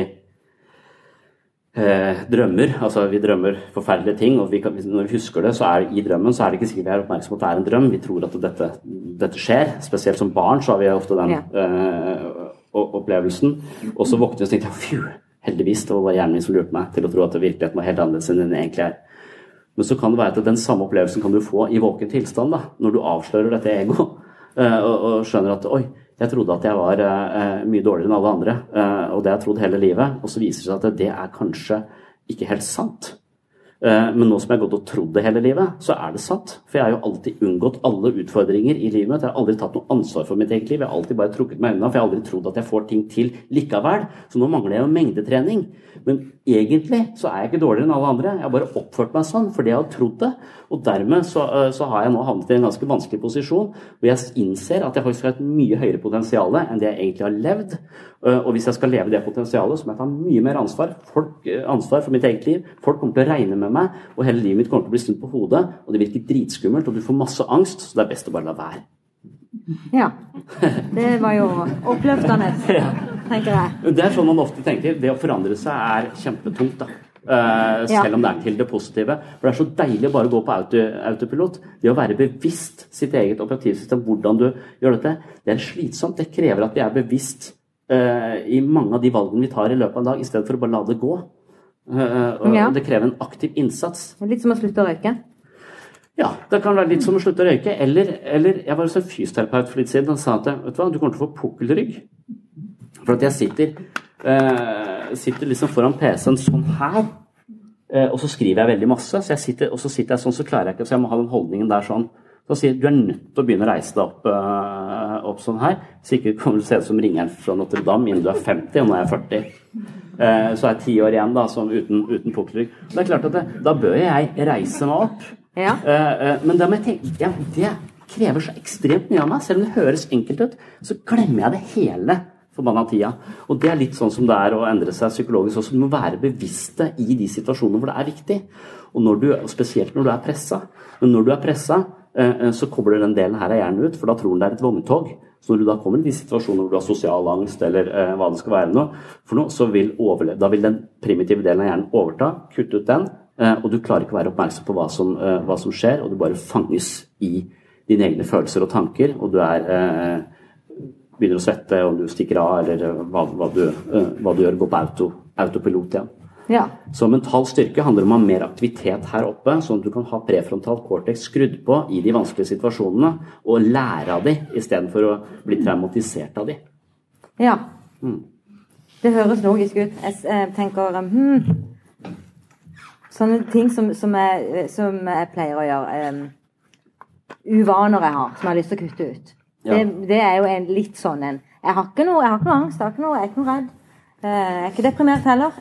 eh, drømmer. Altså vi drømmer forferdelige ting, og vi kan, når vi husker det, så er i drømmen så er det ikke sikkert vi er oppmerksom på at det er en drøm. Vi tror at dette, dette skjer. Spesielt som barn så har vi ofte den Ja. eh, opplevelsen. Og så våkner vi og tenker fju, heldigvis, det var bare hjernen min som lurte meg til å tro at virkeligheten var helt annerledes enn den egentlig er. Men så kan det være at den samme opplevelsen kan du få i våken tilstand, da, når du avslører dette ego eh, og, og skjønner at oi, jeg trodde at jeg var eh, mye dårligere enn alle andre, eh, og det har jeg trodd hele livet, og så viser det seg at det er kanskje ikke helt sant. Eh, Men nå som jeg har gått og trodd det hele livet, så er det sant. For jeg har jo alltid unngått alle utfordringer i livet mitt. Jeg har aldri tatt noe ansvar for mitt eget liv. Jeg har alltid bare trukket meg unna, for jeg har aldri trodd at jeg får ting til likevel. Så nå mangler jeg jo mengdetrening. Men egentlig så er jeg ikke dårligere enn alle andre. Jeg har bare oppført meg sånn fordi jeg har trodd det. Og dermed så, eh, så har jeg nå havnet i en ganske vanskelig posisjon hvor jeg innser at jeg faktisk har et mye høyere potensial enn det jeg egentlig har levd. Eh, Og hvis jeg skal leve det potensialet, så må jeg ta mye mer ansvar. Folk, eh, ansvar for mitt eget liv. Folk kommer til å regne med meg, og hele livet mitt kommer til å bli snudd på hodet. Og det virker dritskummelt, og du får masse angst, så det er best å bare la være. Ja. Det var jo oppløftende, tenker jeg. Det er sånn man ofte tenker. Det å forandre seg er kjempetungt, da. Ja. selv om det er til det positive. For det er så deilig å bare gå på auto, autopilot. Det å være bevisst sitt eget operativsystem, hvordan du gjør dette, det er slitsomt. Det krever at vi er bevisst uh, i mange av de valgene vi tar i løpet av en dag, i stedet for å bare la det gå. Uh, Ja. Det krever en aktiv innsats. Litt som å slutte å røyke. Ja, det kan være litt som å slutte å røyke. Eller, eller jeg var hos en fysioterapeut for litt siden og sa at vet du hva, du kommer til å få pukkelrygg. For at jeg sitter, sitter liksom foran PC-en sånn her, eh, og så skriver jeg veldig masse. Så jeg sitter, og så sitter jeg sånn, så klarer jeg ikke, så jeg må ha den holdningen der sånn. Så sier du er nødt til å begynne å reise deg opp, eh, opp sånn her. så ikke kommer du til å se ut som ringeren fra Notre-Dame innen du er 50, og nå er jeg 40. Eh, så er jeg ti år igjen da, som uten, uten pukkelrygg. Det er klart at det, da bør jeg reise meg opp. Ja. Eh, eh, men da må jeg tenke ja, det krever så ekstremt mye av meg. Selv om det høres enkelt ut, så glemmer jeg det hele forbanna tida. Og det er litt sånn som det er å endre seg psykologisk også. Du må være bevisste i de situasjonene hvor det er viktig. Og når du, spesielt når du er pressa. Men når du er pressa, eh, så kobler den delen her av hjernen ut, for da tror den det er et vogntog. Så når du da kommer i de situasjonene hvor du har sosial angst, eller eh, hva det skal være noe, for noe, så vil overleve, da vil den primitive delen av hjernen overta, kutte ut den, eh, og du klarer ikke å være oppmerksom på hva som, eh, hva som skjer, og du bare fanges i dine egne følelser og tanker, og du er eh, begynner å svette, om du stikker av, eller eh, hva, hva, du, eh, hva du gjør, Gå på auto, autopilot igjen. Ja. Så mental styrke handler om å ha mer aktivitet her oppe, sånn at du kan ha prefrontal cortex skrudd på i de vanskelige situasjonene, og lære av de istedenfor å bli traumatisert av de. ja. Mm. Det høres logisk ut. Jeg eh, tenker um, hmm. Sånne ting som, som, jeg, som jeg pleier å gjøre. Um, uvaner jeg har, som jeg har lyst til å kutte ut. Ja. Det, det er jo en litt sånn en Jeg har noe, jeg har ikke noe angst, jeg, har ikke noe, jeg er ikke noe redd. Eh, Jeg er ikke deprimert heller.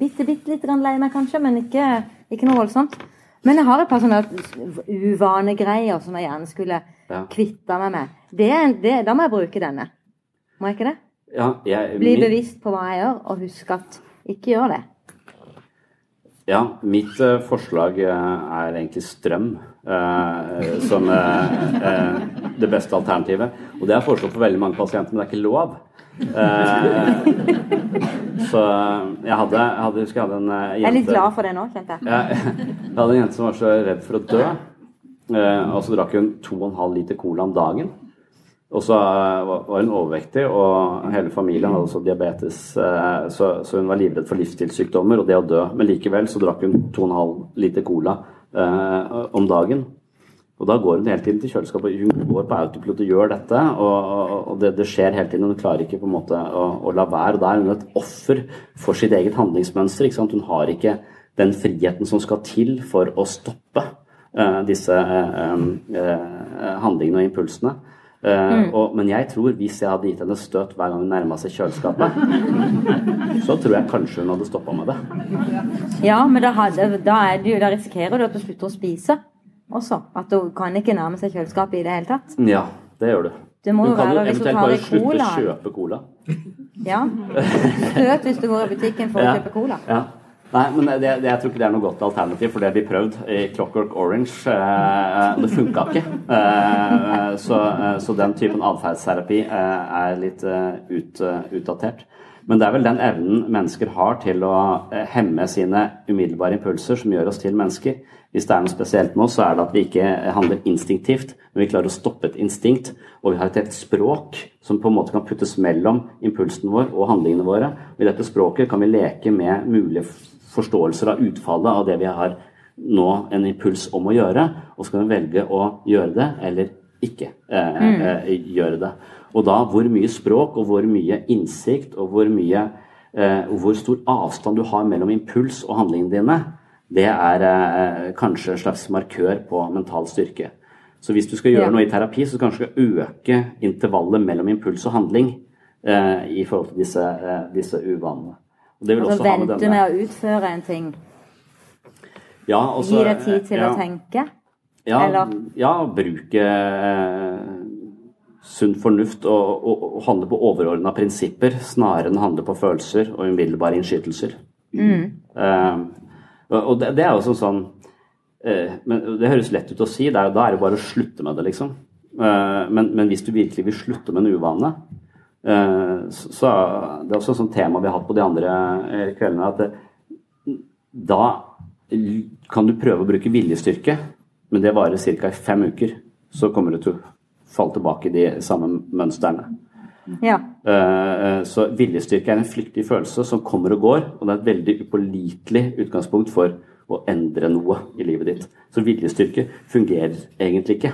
Bitte, bitte litt lei meg kanskje, men ikke, ikke noe voldsomt. Men jeg har et par sånne uvanegreier som jeg gjerne skulle Ja. kvitta meg med. Det, det, da må jeg bruke denne. Må jeg ikke det? Ja, jeg, Bli min- bevisst på hva jeg gjør, og husk at ikke gjør det. Ja, mitt eh, forslag eh, er egentlig strøm som eh, eh, det beste alternativet. Og det er foreslått for veldig mange pasienter, men det er ikke lov. Eh, så jeg hadde, jeg hadde, husker jeg hadde en eh, jente Jeg er litt glad for det nå, kjente jeg. Jeg, hadde en jente som var så redd for å dø, eh, og så drakk hun 2,5 liter cola om dagen. Og så eh, var hun overvektig, og hele familien hadde også diabetes. eh, Så, så hun var livredd for livsstilssykdommer og det å dø. Men likevel så drakk hun 2,5 liter cola eh, om dagen. Og da går hun hele tiden til kjøleskapet. Hun går på autopilot og gjør dette. Og, og, og det, det skjer hele tiden. Hun klarer ikke på en måte å, å la være. Og da er hun et offer for sitt eget handlingsmønster. Hun har ikke den friheten som skal til for å stoppe eh, disse eh, eh, handlingene og impulsene. Eh, og, men jeg tror hvis jeg hadde gitt henne støt hver gang hun nærma seg kjøleskapet, så tror jeg kanskje hun hadde stoppa med det. Ja, men da, hadde, da, er det da risikerer du at du slutter å spise også. At du kan ikke nærme seg kjøleskapet i det hele tatt. Ja, det gjør du. Det må du jo kan jo være du eventuelt bare i slutte å kjøpe cola. Ja. Støt hvis du går i butikken for Ja. å kjøpe cola. Ja. Nei, men det, det, jeg tror ikke det er noe godt alternativ, for det har vi prøvd i Clockwork Orange. Eh, det funka ikke. Eh, så, eh, så den typen atferdsterapi eh, er litt eh, ut, eh, utdatert. Men det er vel den evnen mennesker har til å eh, hemme sine umiddelbare impulser som gjør oss til mennesker. Hvis det er noe spesielt med oss, så er det at vi ikke handler instinktivt, men vi klarer å stoppe et instinkt. Og vi har et helt språk som på en måte kan puttes mellom impulsen vår og handlingene våre. Og I dette språket kan vi leke med mulige forståelser av utfallet av det vi har nå en impuls om å gjøre, og så kan vi velge å gjøre det eller ikke eh, eh, gjøre det. Og da hvor mye språk og hvor mye innsikt og hvor mye eh, og hvor stor avstand du har mellom impuls og handlingene dine, det er eh, kanskje en slags markør på mental styrke. Så hvis du skal gjøre Ja. noe i terapi, så kanskje du skal øke intervallet mellom impuls og handling eh, i forhold til disse, eh, disse uvanene. Og det vil Altså også ha med vente med å utføre en ting. ja, også- Gi deg tid til ja, å tenke. Ja, eller- ja bruke eh, sunn fornuft og, og, og handle på overordna prinsipper snarere enn handle på følelser og umiddelbare innskytelser. Eh, og og det, det er jo sånn sånn eh, men Det høres lett ut å si, er, da er det bare å slutte med det, liksom. Eh, men, men hvis du virkelig vil slutte med en uvane, så, så Det er også et sånt tema vi har hatt på de andre eh, kveldene, at da kan du prøve å bruke viljestyrke, men det varer ca. i fem uker. Så kommer du til å falle tilbake i de samme mønstrene. Ja. Eh, Så viljestyrke er en flyktig følelse som kommer og går, og det er et veldig upålitelig utgangspunkt for å endre noe i livet ditt. Så viljestyrke fungerer egentlig ikke,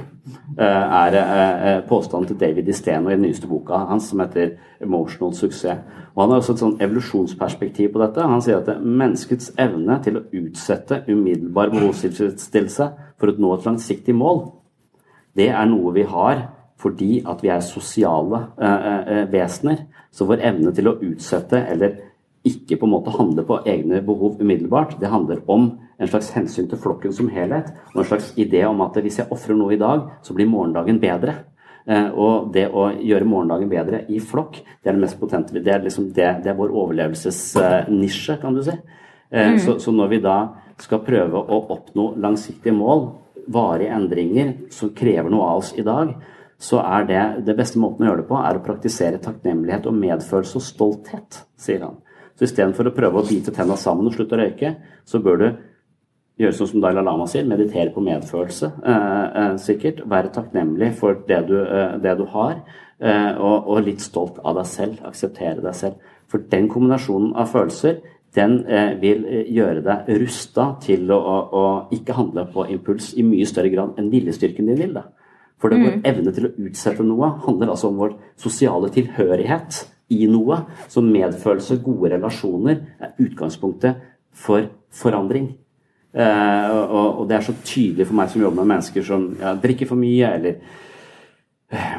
eh, er eh, påstanden til David Isteno i den nyeste boka hans som heter 'Emotional Success'. Og Han har også et sånn evolusjonsperspektiv på dette. Han sier at det- menneskets evne til å utsette umiddelbar behovstilfredsstillelse for å nå et langsiktig mål, det er noe vi har fordi at vi er sosiale eh, eh, vesener. Så vår evne til å utsette eller ikke på en måte handler på egne behov umiddelbart, det handler om en slags hensyn til flokken som helhet. Og en slags idé om at hvis jeg ofrer noe i dag, så blir morgendagen bedre. Eh, og det å gjøre morgendagen bedre i flokk, det er det mest potente. Det er, liksom det, det er vår overlevelsesnisje, kan du si. Eh, mm. Så, så, når vi da skal prøve å oppnå langsiktige mål, varige endringer som krever noe av oss i dag, så er det det beste måten å gjøre det på, er å praktisere takknemlighet og medfølelse og stolthet, sier han. Så istedenfor å prøve å bite tenna sammen og slutte å røyke, så bør du gjøre sånn som Dalai Lama sier, meditere på medfølelse, eh, eh, sikkert. Være takknemlig for det du, eh, det du har, eh, og, og, litt stolt av deg selv. Akseptere deg selv. For den kombinasjonen av følelser den eh, vil eh, gjøre deg rusta til å, å, å, ikke handle på impuls i mye større grad enn viljestyrken din vil. da. For det, mm. vår evne til å utsette noe handler altså om vår sosiale tilhørighet i noe. Så medfølelse, gode relasjoner, er utgangspunktet for forandring. Eh, og, og, det er så tydelig for meg som jobber med mennesker som ja, drikker for mye, eller eh,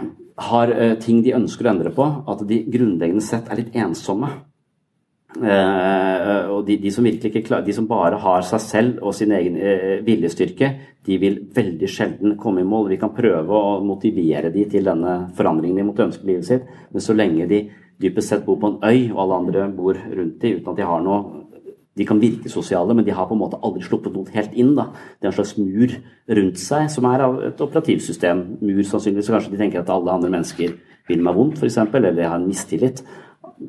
har eh, ting de ønsker å endre på, at de grunnleggende sett er litt ensomme. Uh, og de, de, som virkelig ikke klar, de som bare har seg selv og sin egen uh, viljestyrke, de vil veldig sjelden komme i mål. Vi kan prøve å motivere de til denne forandringen de måtte ønske livet sitt, men så lenge de dypest sett bor på en øy, og alle andre bor rundt dem uten at de har noe de kan virke sosiale, men de har på en måte aldri sluppet noe helt inn. Da. Det er en slags mur rundt seg, som er av et operativsystem. Mur sannsynligvis, så kanskje de tenker at alle andre mennesker vil meg vondt, f.eks., eller jeg har en mistillit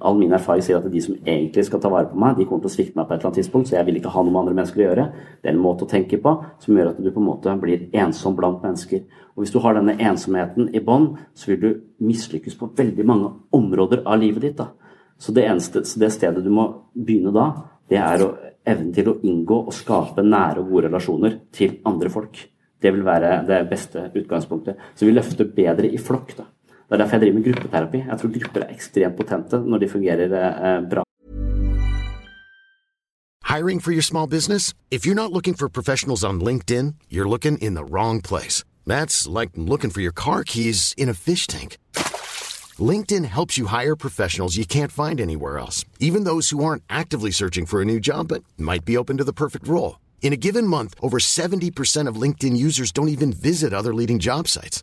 all min erfaring sier at de som egentlig skal ta vare på meg, de kommer til å svikte meg på et eller annet tidspunkt, så jeg vil ikke ha noe med andre mennesker å gjøre. Det er en måte å tenke på som gjør at du på en måte blir ensom blant mennesker. Og hvis du har denne ensomheten i bånn, så vil du mislykkes på veldig mange områder av livet ditt. da. Så det, eneste, så det stedet du må begynne da, det er å evnen til å inngå og skape nære og gode relasjoner til andre folk. Det vil være det beste utgangspunktet. Så vi løfter bedre i flokk. da. Det er derfor jeg driver med gruppeterapi. Jeg tror grupper er ekstremt potente når de fungerer eh, bra. Hiring for your small business? If you're not looking for professionals on LinkedIn, you're looking in the wrong place. That's like looking for your car keys in a fish tank. LinkedIn helps you hire professionals you can't find anywhere else, even those who aren't actively searching for a new job but might be open to the perfect role. In a given month, over 70% of LinkedIn users don't even visit other leading job sites.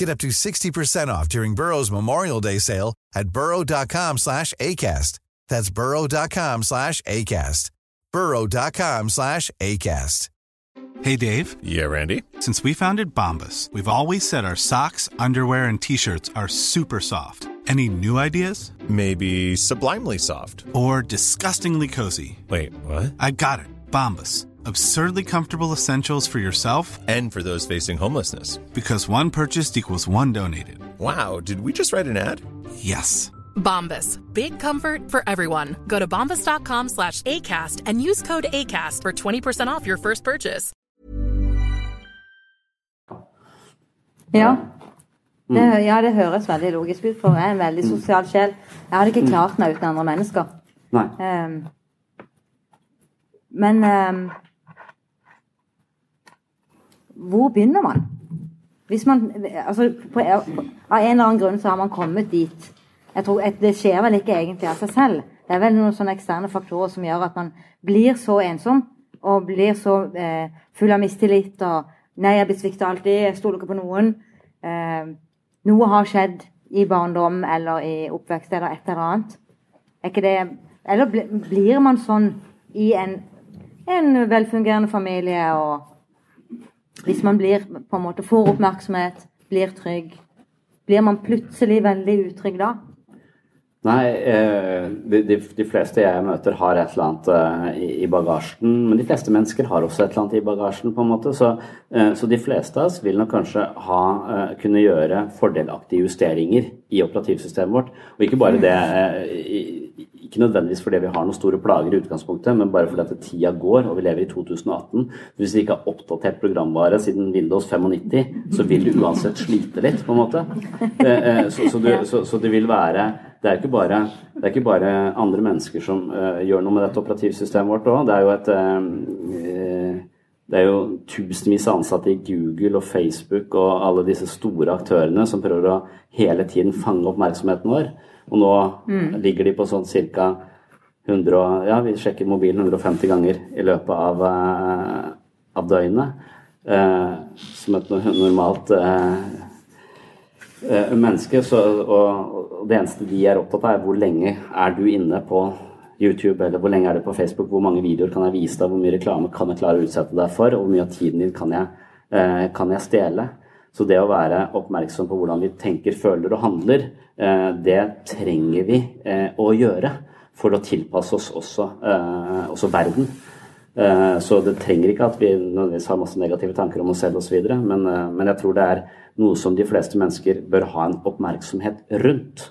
Get up to 60% off during Burrow's Memorial Day sale at burrow.com slash ACAST. That's burrow.com slash ACAST. burrow.com slash ACAST. Hey, Dave. Yeah, Randy. Since we founded Bombus, we've always said our socks, underwear, and T-shirts are super soft. Any new ideas? Maybe sublimely soft. Or disgustingly cozy. Wait, what? I got it. Bombus Absurdly comfortable essentials for yourself and for those facing homelessness. Because one purchased equals one donated. Wow, did we just write an ad? Yes. Bombas. Big comfort for everyone. Go to bombas.com slash ACAST and use code ACAST for 20% off your first purchase. Ja. Det, ja, det høres veldig logisk ut, for jeg er en veldig sosial sjel. Jeg hadde ikke klart meg uten andre mennesker. Nei. Um, men um, hvor begynner man? Hvis man altså, på, Av en eller annen grunn så har man kommet dit. Jeg tror Det skjer vel ikke egentlig av seg selv. Det er vel noen sånne eksterne faktorer som gjør at man blir så ensom og blir så eh, full av mistillit og 'Nei, jeg blir svikta alltid. Jeg stoler ikke på noen.' Eh, noe har skjedd i barndom eller i oppvekst eller et eller annet. Er ikke det Eller blir man sånn i en, en velfungerende familie og hvis man blir på en måte får oppmerksomhet, blir trygg, blir man plutselig veldig utrygg da? Nei, eh, de, de, de fleste jeg møter har et eller annet eh, i, bagasjen. Men de fleste mennesker har også et eller annet i bagasjen, på en måte. Så, eh, så de fleste av oss vil nok kanskje ha, kunne gjøre fordelaktige justeringer i operativsystemet vårt. Og ikke bare det ikke nødvendigvis fordi vi har noen store plager i utgangspunktet, men bare fordi at tida går, og vi lever i 2018. Hvis vi ikke har oppdatert programvare siden Windows 95, så vil du uansett slite litt, på en måte. Eh, eh, Så, så, du, så, så det vil være det er, ikke bare, det er ikke bare andre mennesker som uh, gjør noe med dette operativsystemet vårt òg. Det er jo et uh, det er jo tusenvis av ansatte i Google og Facebook og alle disse store aktørene som prøver å hele tiden fange oppmerksomheten vår. Og nå Mm. ligger de på sånn ca. 100 Ja, vi sjekker mobilen 150 ganger i løpet av, eh, av døgnet. Eh, som et normalt eh, eh, menneske. Så, og, det eneste de er opptatt av, er hvor lenge er du inne på YouTube, eller hvor lenge er du på Facebook, hvor mange videoer kan jeg vise deg, hvor mye reklame kan jeg klare å utsette deg for, og hvor mye av tiden din kan jeg, eh, kan jeg stjele. Så det å være oppmerksom på hvordan vi tenker, føler og handler, eh, det trenger vi eh, å gjøre for å tilpasse oss også, eh, også verden. Så det trenger ikke at vi nødvendigvis har masse negative tanker om oss selv osv., men, men jeg tror det er noe som de fleste mennesker bør ha en oppmerksomhet rundt.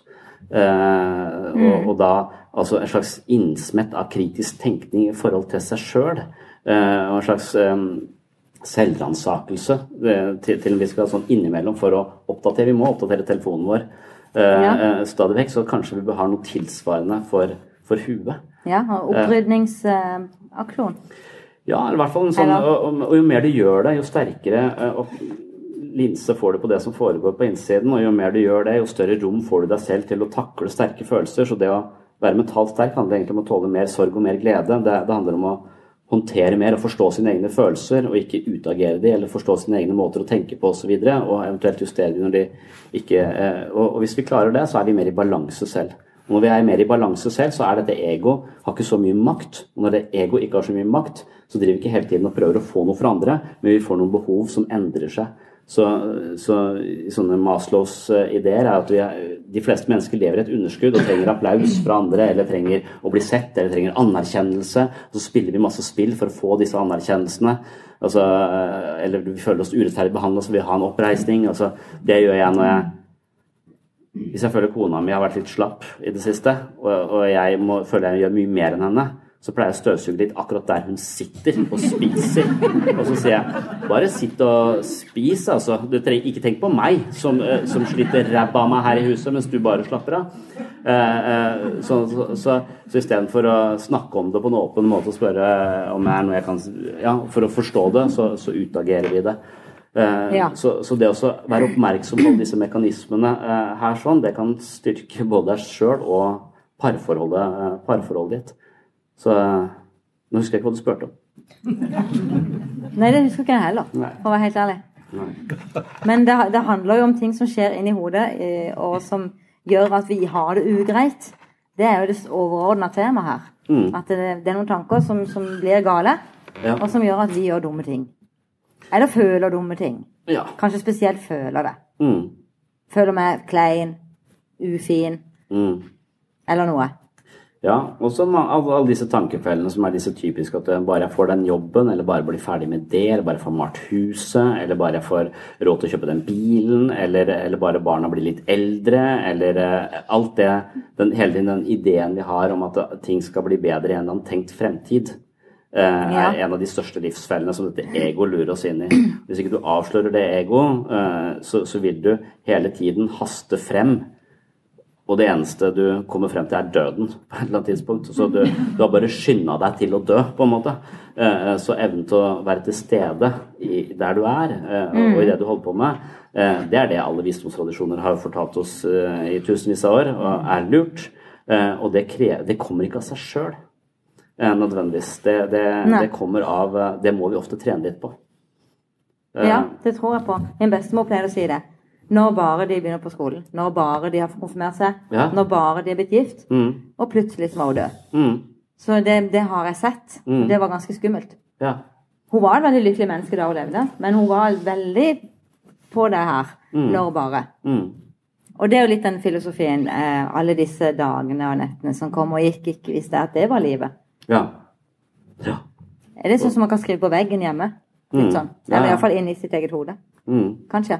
Eh, og, Mm. og da altså en slags innsmett av kritisk tenkning i forhold til seg sjøl. Og en slags selvransakelse eh, til, til en viss grad sånn innimellom for å oppdatere. Vi må oppdatere telefonen vår eh, Ja. eh, stadig vekk, så kanskje vi bør ha noe tilsvarende for, for huet. Ja, og opprydningsaksjon. Ja, i hvert fall en sånn, og, og, og jo mer du gjør det, jo sterkere og linse får du på det som foregår på innsiden, og jo mer du gjør det, jo større rom får du deg selv til å takle sterke følelser. Så det å være mentalt sterk handler egentlig om å tåle mer sorg og mer glede. Det, det handler om å håndtere mer og forstå sine egne følelser, og ikke utagere de, eller forstå sine egne måter å tenke på osv., og, og eventuelt justere de når de ikke eh, og, og hvis vi klarer det, så er vi mer i balanse selv. Og når vi er mer i balanse selv, så er dette ego har ikke så mye makt. Og når det ego ikke har så mye makt, så driver vi ikke hele tiden og prøver å få noe fra andre, men vi får noen behov som endrer seg. Så, så sånne Maslows ideer er at er, de fleste mennesker lever i et underskudd og trenger applaus fra andre, eller trenger å bli sett, eller trenger anerkjennelse. Og så spiller vi masse spill for å få disse anerkjennelsene. Altså, eller vi føler oss urettferdig behandla, så vil vi ha en oppreisning. Altså, det gjør jeg når jeg hvis jeg føler kona mi har vært litt slapp i det siste, og, og jeg må, føler jeg gjør mye mer enn henne, så pleier jeg å støvsuge litt akkurat der hun sitter og spiser. Og så sier jeg bare sitt og spis, altså. Du trenger ikke tenk på meg som, eh, som sliter ræva av meg her i huset mens du bare slapper av. Eh, eh, så så, så, så istedenfor å snakke om det på en åpen måte og spørre om det er noe jeg kan Ja, for å forstå det, så, så utagerer vi det. Ja. Så, så det å være oppmerksom på disse mekanismene her sånn, det kan styrke både deg sjøl og parforholdet, parforholdet ditt. Så eh, nå husker jeg ikke hva du spurte om. Nei, det husker ikke jeg heller, for å være helt ærlig. Men det, det handler jo om ting som skjer inni hodet, eh, og som gjør at vi har det ugreit. Det er jo det overordna temaet her. Mm. At det, det er noen tanker som, som blir gale, Ja. og som gjør at vi gjør dumme ting. Eller føler dumme ting. Ja. Kanskje spesielt føler det. Mm. Føler meg klein, ufin, Mm. eller noe. Ja, og så ma- alle, disse tankefellene som er disse typiske at bare jeg får den jobben, eller bare blir ferdig med det, eller bare får malt huset, eller bare jeg får råd til å kjøpe den bilen, eller, eller bare barna blir litt eldre, eller eh, alt det den, Hele tiden den ideen vi har om at ting skal bli bedre i en eller annen tenkt fremtid. Uh, Ja. er en av de største livsfellene som dette ego lurer oss inn i. Hvis ikke du avslører det ego, uh, så, så vil du hele tiden haste frem og det eneste du kommer frem til, er døden på et eller annet tidspunkt. Så du, du har bare skynda deg til å dø, på en måte. Eh, Så evnen til å være til stede i, der du er, eh, og, i det du holder på med, eh, det er det alle visdomstradisjoner har fortalt oss i tusenvis av år, og er lurt. Og det, det kommer ikke av seg sjøl, nødvendigvis. Det, det, det kommer av Det må vi ofte trene litt på. Ja, det tror jeg på. Min bestemor pleier å si det. Når bare de begynner på skolen. Når bare de har konfirmert seg. Ja. Når bare de er blitt gift. Mm. Og plutselig så var hun død. Mm. Så det, det har jeg sett. Mm. Det var ganske skummelt. Ja. Hun var et veldig lykkelig menneske da hun levde, men hun var veldig på det her. Mm. Når bare. Mm. Og det er jo litt den filosofien. Eh, alle disse dagene og nettene som kom og gikk, ikke visste at det var livet. Ja. Er det sånn som man kan skrive på veggen hjemme? Litt Mm. sånn. Ja, Eller ja. iallfall i sitt eget hode. Kanskje.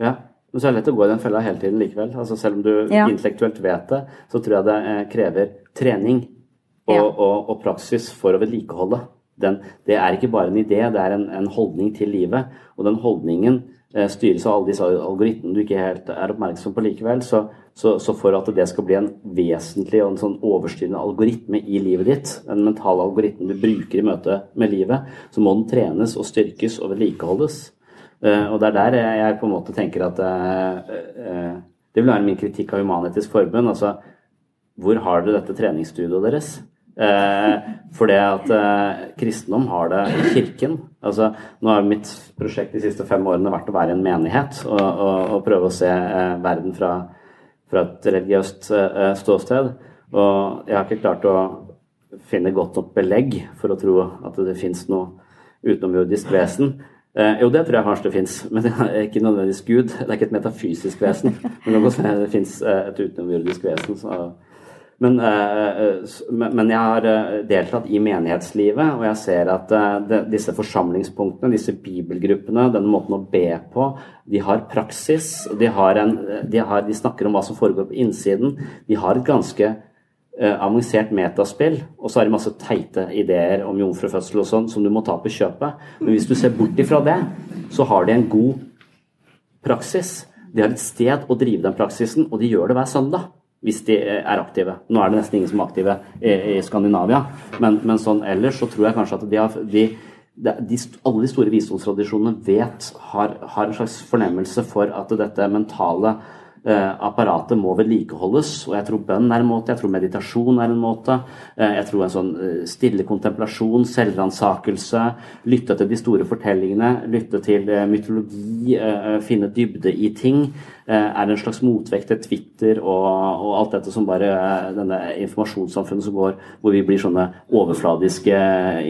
Ja. Men så er det lett å gå i den fella hele tiden likevel. Altså Selv om du Ja. intellektuelt vet det, så tror jeg det eh, krever trening og, Ja. og, og praksis for å vedlikeholde. Den, det er ikke bare en idé, det er en, en holdning til livet. Og den holdningen eh, styres av alle disse algoritmene du ikke helt er oppmerksom på likevel. Så, så, så for at det skal bli en vesentlig og en sånn overstyrende algoritme i livet ditt, en mental algoritme du bruker i møte med livet, så må den trenes og styrkes og vedlikeholdes. Eh, og det er der jeg, på en måte tenker at eh, eh, Det vil være min kritikk av Human-Etisk Forbund. Altså, hvor har dere dette treningsstudioet deres? For det at kristendom har det i kirken. Altså, nå har mitt prosjekt de siste fem årene vært å være i en menighet og, og, og prøve å se verden fra, fra et religiøst ståsted. Og jeg har ikke klart å finne godt nok belegg for å tro at det fins noe utenomjordisk vesen. Eh, jo, det tror jeg kanskje det fins, men det er ikke nødvendigvis Gud. Det er ikke et metafysisk vesen. Men det, det fins eh, et utenomjordisk vesen. Så, men, eh, eh, men jeg har deltatt i menighetslivet, og jeg ser at disse forsamlingspunktene, disse bibelgruppene, denne måten å be på, de har praksis. De, har en, de, har, de snakker om hva som foregår på innsiden. De har et ganske avansert metaspill, og så har de masse teite ideer om jomfrufødsel og sånn som du må ta på kjøpet. Men hvis du ser bort ifra det, så har de en god praksis. De har et sted å drive den praksisen, og de gjør det hver søndag. Hvis de eh, er aktive. Nå er det nesten ingen som er aktive i, Skandinavia, men, men sånn ellers så tror jeg kanskje at de har de, de, alle de store visdomstradisjonene vet, har, har en slags fornemmelse for at dette mentale eh, apparatet må vedlikeholdes. Og jeg tror bønn er en måte, jeg tror meditasjon er en måte. Eh, jeg tror en sånn eh, stille kontemplasjon, selvransakelse, lytte til de store fortellingene, lytte til eh, mytologi, eh, finne dybde i ting, eh, er en slags motvekt til Twitter og, og alt dette som bare eh, denne informasjonssamfunnet som går, hvor vi blir sånne overfladiske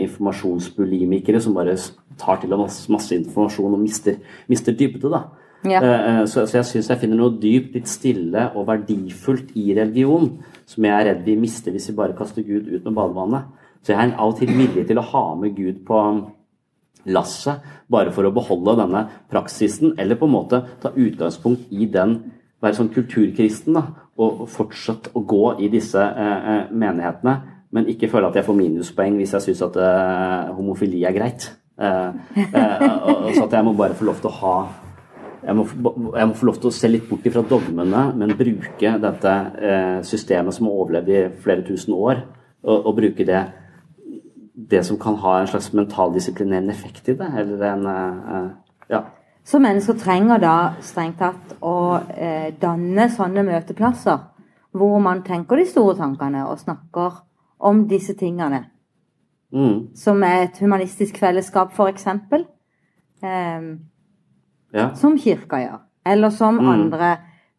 informasjonsbulimikere som bare tar til oss masse informasjon og mister, mister dybde, da. Ja. Eh, Så, så jeg syns jeg finner noe dypt, litt stille og verdifullt i religion som jeg er redd vi mister hvis vi bare kaster Gud ut med badevannet. Så jeg er av og til villig til å ha med Gud på lasset, bare for å beholde denne praksisen, eller på en måte ta utgangspunkt i den, være sånn kulturkristen, da, og fortsette å gå i disse eh, eh, menighetene, men ikke føle at jeg får minuspoeng hvis jeg syns at eh, homofili er greit. Eh, eh, så at jeg må bare få lov til å ha jeg må, jeg må få lov til å se litt bort ifra dogmene, men bruke dette eh, systemet som har overlevd i flere tusen år, og, og bruke det det som kan ha en slags mentaldisiplinerende effekt i det. Eller en eh, eh, Ja. Så mennesker trenger da strengt tatt å eh, danne sånne møteplasser hvor man tenker de store tankene og snakker om disse tingene. Mm, Som er et humanistisk fellesskap, f.eks. Eh, ja. som kirka gjør. Eller som Mm. andre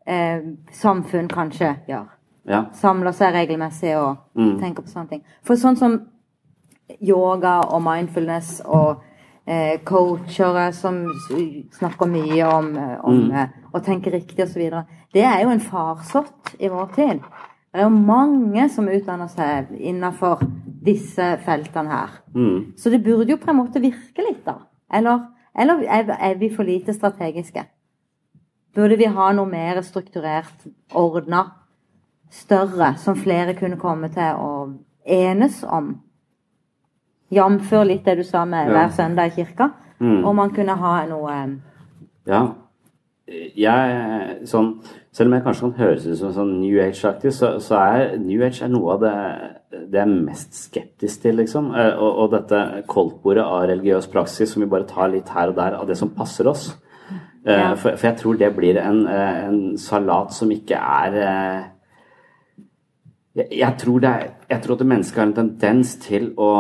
eh, samfunn kanskje gjør. Ja. Samler seg regelmessig og Mm. tenker på sånne ting. For sånn som yoga og mindfulness og eh, coachere som snakker mye om, eh, om Mm. eh, å tenke riktig osv. Det er jo en farsott i vår tid. Det er jo mange som utdanner seg innenfor disse feltene her. Mm. Så det burde jo på en måte virke litt, da. Eller, eller er, vi for lite strategiske? Burde vi ha noe mer strukturert, ordna, større, som flere kunne komme til å enes om? Jf. litt det du sa med hver søndag i kirka. Mm. Om man kunne ha noe Ja. Jeg, sånn, selv om jeg kanskje kan høres ut som sånn New Age-aktig, så, så er New Age er noe av det, det jeg er mest skeptisk til, liksom. Eh, Og, og dette koldtbordet av religiøs praksis som vi bare tar litt her og der av det som passer oss. Eh, Ja. For, for jeg tror det blir en, eh, en salat som ikke er jeg, jeg, tror det er, jeg tror at mennesket har en tendens til å,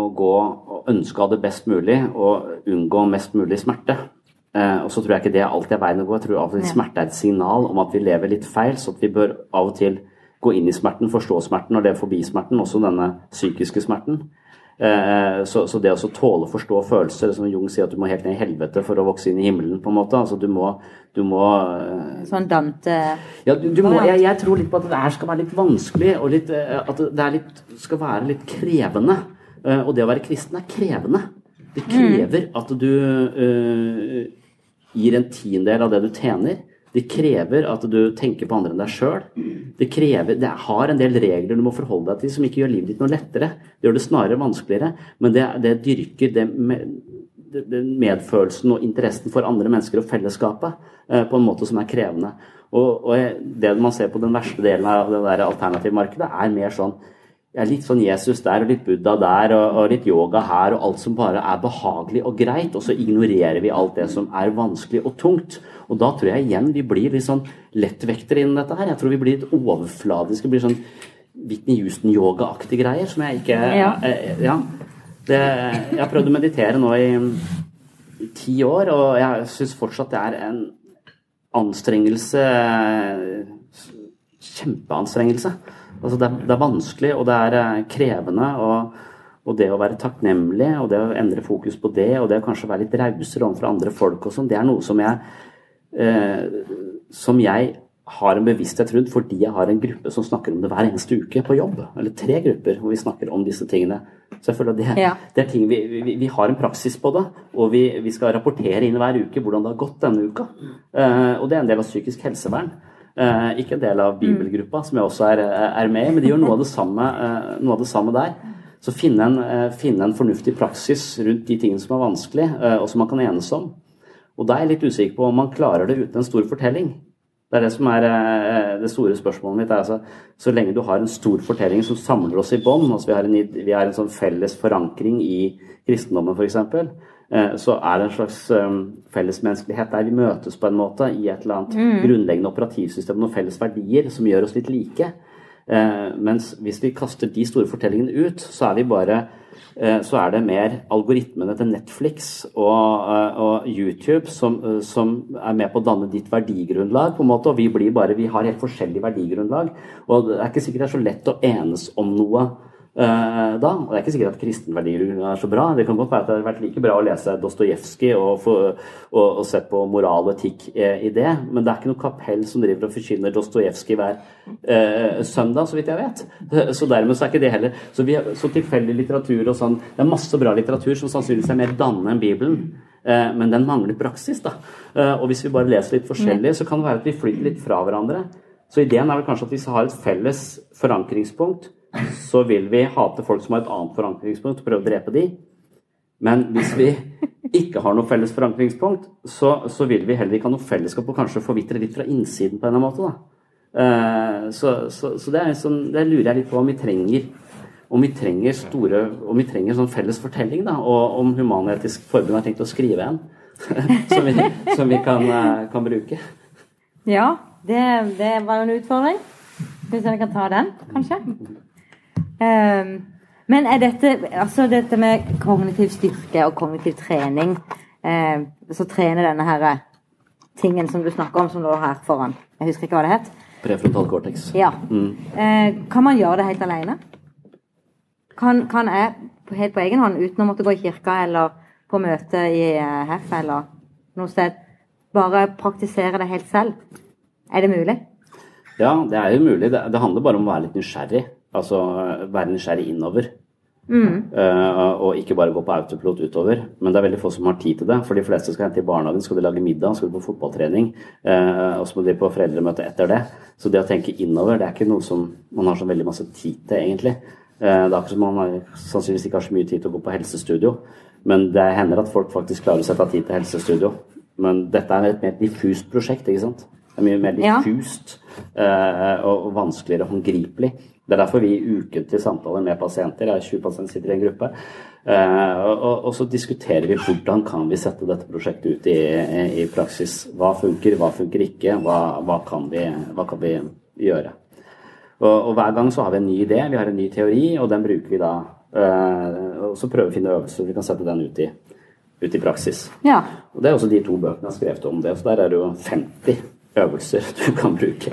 å gå og ønske å ha det best mulig og unngå mest mulig smerte. Eh, og så tror jeg ikke det alltid er veien å gå. Jeg tror av og til smerte er et signal om at vi lever litt feil, så vi bør av og til gå inn i smerten, forstå smerten og leve forbi smerten, også denne psykiske smerten. Eh, så, så det å tåle å forstå følelser, som Jung sier at du må helt ned i helvete for å vokse inn i himmelen, på en måte. Altså du må, du må eh, Sånn Dante ja, du, du må, jeg, jeg tror litt på at det her skal være litt vanskelig, og litt, eh, at det er litt, skal være litt krevende. Eh, Og det å være kristen er krevende. Det krever at du eh, gir en tiendedel av det du tjener. Det krever at du tenker på andre enn deg sjøl. Det, det har en del regler du må forholde deg til som ikke gjør livet ditt noe lettere. Det gjør det snarere vanskeligere, men det, det dyrker det med, medfølelsen og interessen for andre mennesker og fellesskapet eh, på en måte som er krevende. Og, og det man ser på den verste delen av det alternativmarkedet, er mer sånn er litt sånn Jesus der og litt Buddha der og, og litt yoga her og alt som bare er behagelig og greit, og så ignorerer vi alt det som er vanskelig og tungt. Og da tror jeg igjen vi blir litt sånn lettvektere innen dette her. Jeg tror vi blir litt overfladiske. blir sånn Whitney Houston-yoga-aktige greier som jeg ikke Ja. eh, ja. Det, jeg har prøvd å meditere nå i, i ti år, og jeg syns fortsatt det er en anstrengelse Kjempeanstrengelse. Altså det, er, det er vanskelig, og det er eh, krevende. Og, og det å være takknemlig, og det å endre fokus på det, og det å kanskje være litt rausere overfor andre folk og sånn, det er noe som jeg eh, Som jeg har en bevissthet rundt fordi jeg har en gruppe som snakker om det hver eneste uke på jobb. Eller tre grupper hvor vi snakker om disse tingene. Så jeg føler at det, Ja. det er ting vi, vi, vi har en praksis på det, og vi, vi skal rapportere inn hver uke hvordan det har gått denne uka. Eh, og det er en del av psykisk helsevern. Eh, ikke en del av bibelgruppa, som jeg også er, er med i, men de gjør noe av det samme, eh, av det samme der. Så finne en, eh, finne en fornuftig praksis rundt de tingene som er vanskelig, eh, og som man kan enes om. Og da er jeg litt usikker på om man klarer det uten en stor fortelling. Det er det som er eh, det store spørsmålet mitt. er Altså, så lenge du har en stor fortelling som samler oss i bånd, altså vi har en, vi har en sånn felles forankring i kristendommen f.eks., eh, så er det en slags eh, fellesmenneskelighet der vi møtes på en måte i et eller annet Mm. grunnleggende operativsystem, noen felles verdier som gjør oss litt like. Eh, mens hvis vi kaster de store fortellingene ut, så er vi bare eh, så er det mer algoritmene til Netflix og, eh, og YouTube som, eh, som er med på å danne ditt verdigrunnlag, på en måte, og vi blir bare, vi har helt forskjellig verdigrunnlag. Og det er ikke sikkert det er så lett å enes om noe eh, da. Og det er ikke sikkert at kristenverdier er så bra. Det kan godt være at det hadde vært like bra å lese Dostojevskij og, og, og sett på moral og etikk eh, i det, men det er ikke noe kapell som driver og forkynner Dostojevskij hver eh, søndag, så vidt jeg vet. Så dermed så er ikke det heller. Så, vi, så tilfeldig litteratur og sånn Det er masse bra litteratur som sannsynligvis er mer dannende enn Bibelen. Eh, men den mangler praksis, da. Eh, og hvis vi bare leser litt forskjellig, så kan det være at vi flytter litt fra hverandre. Så ideen er vel kanskje at vi har et felles forankringspunkt, så vil vi hate folk som har et annet forankringspunkt, og prøve å drepe de. Men hvis vi ikke har noe felles forankringspunkt, så, så vil vi heller ikke ha noe fellesskap og kanskje forvitre litt fra innsiden på en eller annen måte. Da. Eh, så, så, så det, sånn, det lurer jeg litt på om vi trenger om vi trenger store, om vi trenger sånn felles fortelling, da, og om Human-Etisk Forbund har tenkt å skrive en som vi, som vi kan, eh, kan bruke. Ja, det, det var jo en utfordring. Skal vi se om vi kan ta den, kanskje? Ehm, men er dette altså dette med kognitiv styrke og kognitiv trening eh, Så trener denne her eh, tingen som du snakker om, som lå her foran. Jeg husker ikke hva det het. Prefrontal cortex. Ja. Mm. Eh, kan man gjøre det helt alene? Kan, kan jeg helt på egen hånd, uten å måtte gå i kirka eller på møte i eh, HEF eller noe sted, bare praktisere det helt selv? Er det mulig? Ja, det er jo mulig. Det, det handler bare om å være litt nysgjerrig. Altså eh, være nysgjerrig innover. Mm. Uh, og ikke bare gå på autopilot utover. Men det er veldig få som har tid til det. For de fleste skal hente i barnehagen, skal de lage middag, skal de på fotballtrening. Uh, og så må de på foreldremøte etter det. Så det å tenke innover, det er ikke noe som man har så veldig masse tid til, egentlig. Uh, det er akkurat som man har, sannsynligvis ikke har så mye tid til å gå på helsestudio. Men det hender at folk faktisk klarer å sette av tid til helsestudio. Men dette er et mer diffust prosjekt, ikke sant? Det er mye mer diffust ja. og og vanskeligere håndgripelig. Det er derfor vi i ukentlige samtaler med pasienter, jeg har 20 pasienter sitter i en gruppe, eh, og, og, og så diskuterer vi hvordan kan vi sette dette prosjektet ut i, i praksis. Hva funker, hva funker ikke, hva, hva, kan, vi, hva kan vi gjøre. Og, og hver gang så har vi en ny idé, vi har en ny teori, og den bruker vi da. eh, og så prøver vi å finne øvelser vi kan sette den ut i, ut i praksis. Ja. Og Det er også de to bøkene jeg har skrevet om det, så der er det jo 50 øvelser du kan bruke.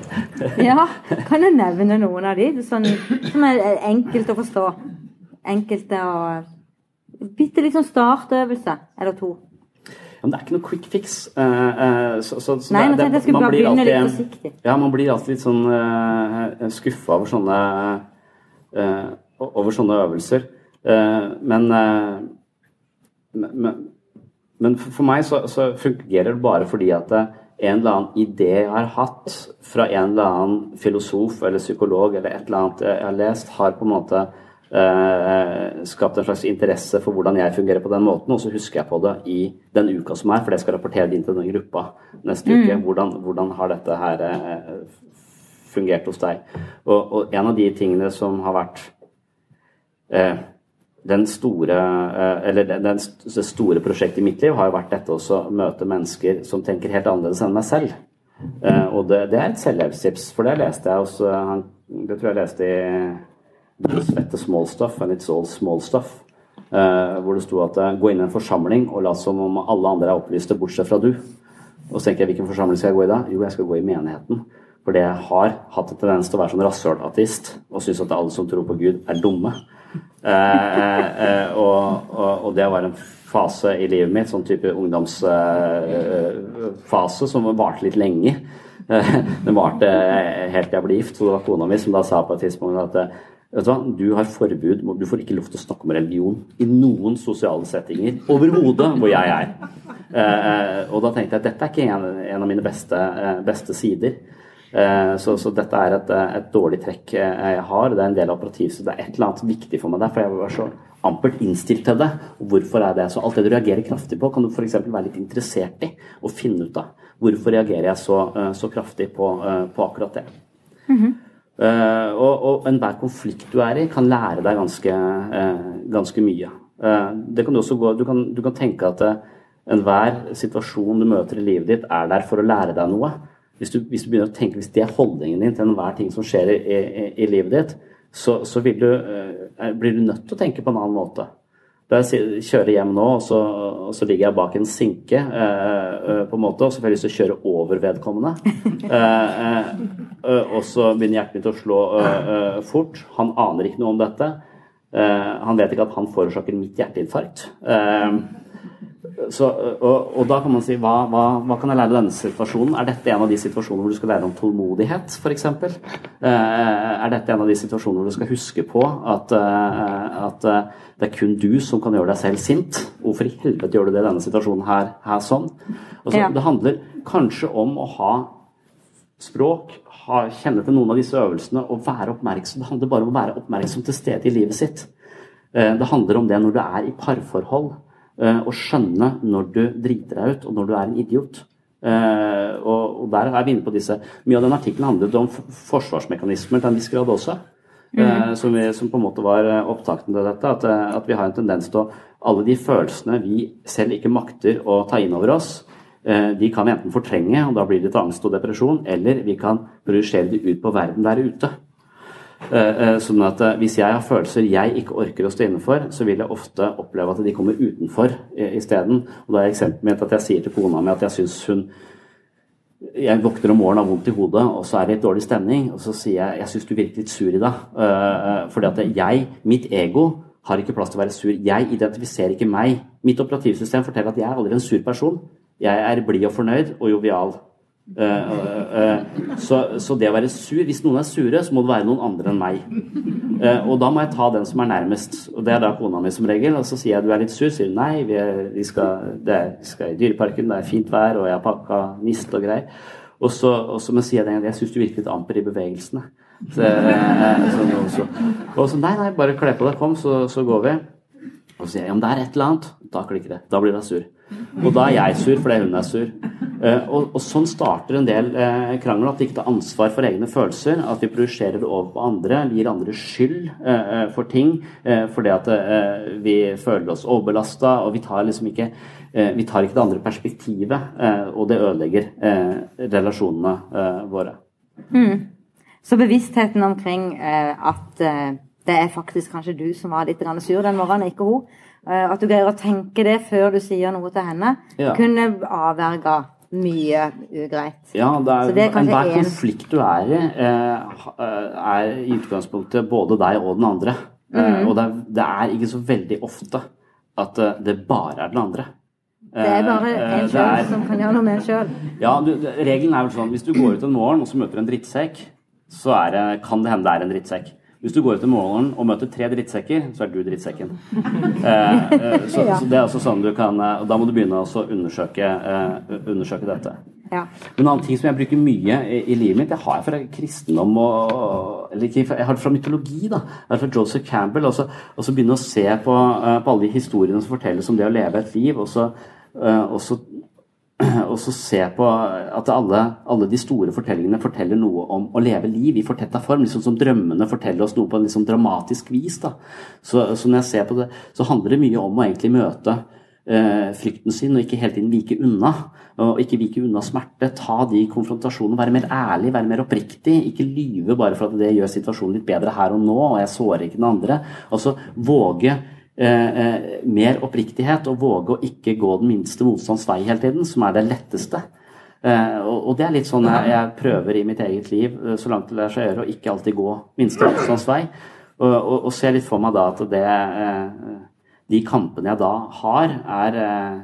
ja. Kan du nevne noen av de sånn, som er enkelt å forstå? Enkelte å bitte litt sånn startøvelse eller to. Men det er ikke noe quick fix. eh, eh, så, så, så Nei, det- jeg skulle man bare blir begynne litt forsiktig. Ja, man blir alltid litt sånn uh, skuffa over sånne eh, over sånne øvelser. Eh, men, eh, men, men for meg så, så fungerer det bare fordi at eh, en eller annen idé jeg har hatt fra en eller annen filosof eller psykolog eller et eller annet jeg har lest, har på en måte eh, skapt en slags interesse for hvordan jeg fungerer på den måten, og så husker jeg på det i den uka som er, for jeg skal rapportere det inn til den gruppa neste Mm. uke. Hvordan, hvordan har dette her eh, fungert hos deg? Og, og en av de tingene som har vært eh, den store, eh, eller den, store prosjektet i mitt liv har jo vært dette også å møte mennesker som tenker helt annerledes enn meg selv. Eh, og det, det er et selvhjelpstips, for det leste jeg hos eh, han, Det tror jeg leste i Svette Small Stuff and It's All Small Stuff. hvor det sto at gå inn i en forsamling og lat som om alle andre er opplyste, bortsett fra du. Og så tenker jeg hvilken forsamling skal jeg gå i da? Jo, jeg skal gå i menigheten. Fordi jeg har hatt en tendens til å være sånn rasshølateist og synes at alle som tror på Gud, er dumme. Eh, eh, eh, og, og, og det var en fase i livet mitt, sånn type ungdomsfase, som varte litt lenge. Eh, Den varte helt til jeg ble gift. Så det var kona mi som da sa på et tidspunkt at eh, vet du hva, du har forbud, du får ikke lov til å snakke om religion i noen sosiale settinger overhodet hvor jeg er. Eh, eh, og da tenkte jeg at dette er ikke en, en av mine beste, eh, beste sider. Eh, Så, så dette er et, eh, et dårlig trekk eh, jeg har. Det er en del av operativ, så det er et eller annet viktig for meg der. For jeg var så ampert innstilt til det. Og hvorfor er det så? Alt det du reagerer kraftig på, kan du f.eks. være litt interessert i og finne ut av. Hvorfor reagerer jeg så, så kraftig på, på akkurat det? Eh, og, og enhver konflikt du er i, kan lære deg ganske, uh, ganske mye. Uh, det kan du, også gå, du, kan, du kan tenke at enhver situasjon du møter i livet ditt, er der for å lære deg noe. Hvis du, hvis du begynner å tenke, hvis det er holdningen din til enhver ting som skjer i, i, i livet ditt, så, så du, eh, blir du nødt til å tenke på en annen måte. Da jeg kjører hjem nå, og så, og så ligger jeg bak en sinke, eh, eh, på en måte, og så får jeg lyst til å kjøre over vedkommende. Eh, eh, eh, og så begynner hjertet mitt å slå fort. Han aner ikke noe om dette. Eh, han vet ikke at han forårsaker mitt hjerteinfarkt. Så, og, og da kan man si hva, hva, hva kan jeg lære av denne situasjonen? Er dette en av de situasjonene hvor du skal lære om tålmodighet, f.eks.? Eh, er dette en av de situasjonene hvor du skal huske på at, eh, at eh, det er kun du som kan gjøre deg selv sint? Hvorfor i helvete gjør du det i denne situasjonen her, her sånn? Altså, Ja. Det handler kanskje om å ha språk, ha, kjenne til noen av disse øvelsene og være oppmerksom. Det handler bare om å være oppmerksom til stede i livet sitt. Eh, Det handler om det når du er i parforhold, å skjønne når du driter deg ut, og når du er en idiot. Eh, Og, der er vi inne på disse Mye av den artikkelen handlet om forsvarsmekanismer til en viss grad også. Mm. Som, vi, som på en måte var eh, opptakten til dette. At, eh, at vi har en tendens til å Alle de følelsene vi selv ikke makter å ta inn over oss, eh, de kan vi enten fortrenge, og da blir det til angst og depresjon, eller vi kan projisere de ut på verden der ute. Eh, eh, Sånn at eh, Hvis jeg har følelser jeg ikke orker å stå innenfor, så vil jeg ofte oppleve at de kommer utenfor isteden. Og da er eksempelet mitt at jeg sier til kona mi at jeg syns hun Jeg våkner om morgenen har vondt i hodet, og så er det litt dårlig stemning. Og så sier jeg jeg syns du virker litt sur i dag. Fordi at jeg, mitt ego, har ikke plass til å være sur. Jeg identifiserer ikke meg. Mitt operativsystem forteller at jeg er aldri en sur person. Jeg er blid og fornøyd og jovial. Eh, eh, eh, så, så det å være sur Hvis noen er sure, så må det være noen andre enn meg. Og da må jeg ta den som er nærmest. Og det er da kona mi som regel. Og så sier jeg du er litt sur. Sier hun nei, vi, er, vi, skal, er, vi skal i Dyreparken, det er fint vær, og jeg har pakka nist og greier. Og så, og så men sier jeg det, jeg syns du virker litt amper i bevegelsene. Så, eh, så, og så, og så nei, nei, bare kle på deg, kom, så, så går vi. Og så sier jeg om det er et eller annet, da klikker det. Da blir hun sur. Og da er jeg sur fordi hun er sur. Eh, og, og sånn starter en del eh, krangler. At vi ikke tar ansvar for egne følelser. At vi projiserer det over på andre. Gir andre skyld eh, for ting fordi at vi føler oss overbelasta. Og vi tar liksom ikke vi tar ikke det andre perspektivet, og det ødelegger relasjonene våre. Mm. Så bevisstheten omkring at det er faktisk kanskje du som var litt sur den morgenen, ikke hun. Eh, at du greier å tenke det før du sier noe til henne, Ja. kunne avverga mye ugreit. Ja, det er, det er enhver en- konflikt du er i, eh, eh, er i utgangspunktet både deg og den andre. Mm -hmm. og det er, det er ikke så veldig ofte at det bare er den andre. Det er bare en sjøl som kan gjøre noe med en sjøl. Ja, du, regelen er vel sånn hvis du går ut en morgen og så møter du en drittsekk, så er det, kan det hende det er en drittsekk. Hvis du går ut i morgenen og møter tre drittsekker, så er du drittsekken. Eh, eh, så, Ja. så det er også sånn du kan eh, Da må du begynne å undersøke, eh, undersøke dette. Ja. Men En annen ting som jeg bruker mye i, i livet mitt, det har jeg fra kristendom og eller ikke, Jeg har det fra mytologi. da, Jeg har det fra Joseph Campbell. Og så, begynne å se på, eh, på alle de historiene som fortelles om det å leve et liv. Og så, og så, og så se på at alle, alle de store fortellingene forteller noe om å leve liv i fortetta form. liksom Som drømmene forteller oss noe på en liksom dramatisk vis. da, så, så når jeg ser på det, så handler det mye om å egentlig møte eh, frykten sin, og ikke hele tiden vike unna. Og ikke vike unna smerte. Ta de konfrontasjonene. Være mer ærlig, være mer oppriktig. Ikke lyve bare for at det gjør situasjonen litt bedre her og nå, og jeg sårer ikke den andre. Altså våge eh, eh, mer oppriktighet, og våge å ikke gå den minste motstands vei hele tiden, som er det letteste. Eh, og, og det er litt sånn jeg, jeg prøver i mitt eget liv, eh, så langt det lar seg gjøre, å ikke alltid gå minste motstands vei. Og, og, og ser litt for meg da at det eh, de kampene jeg da har, er eh,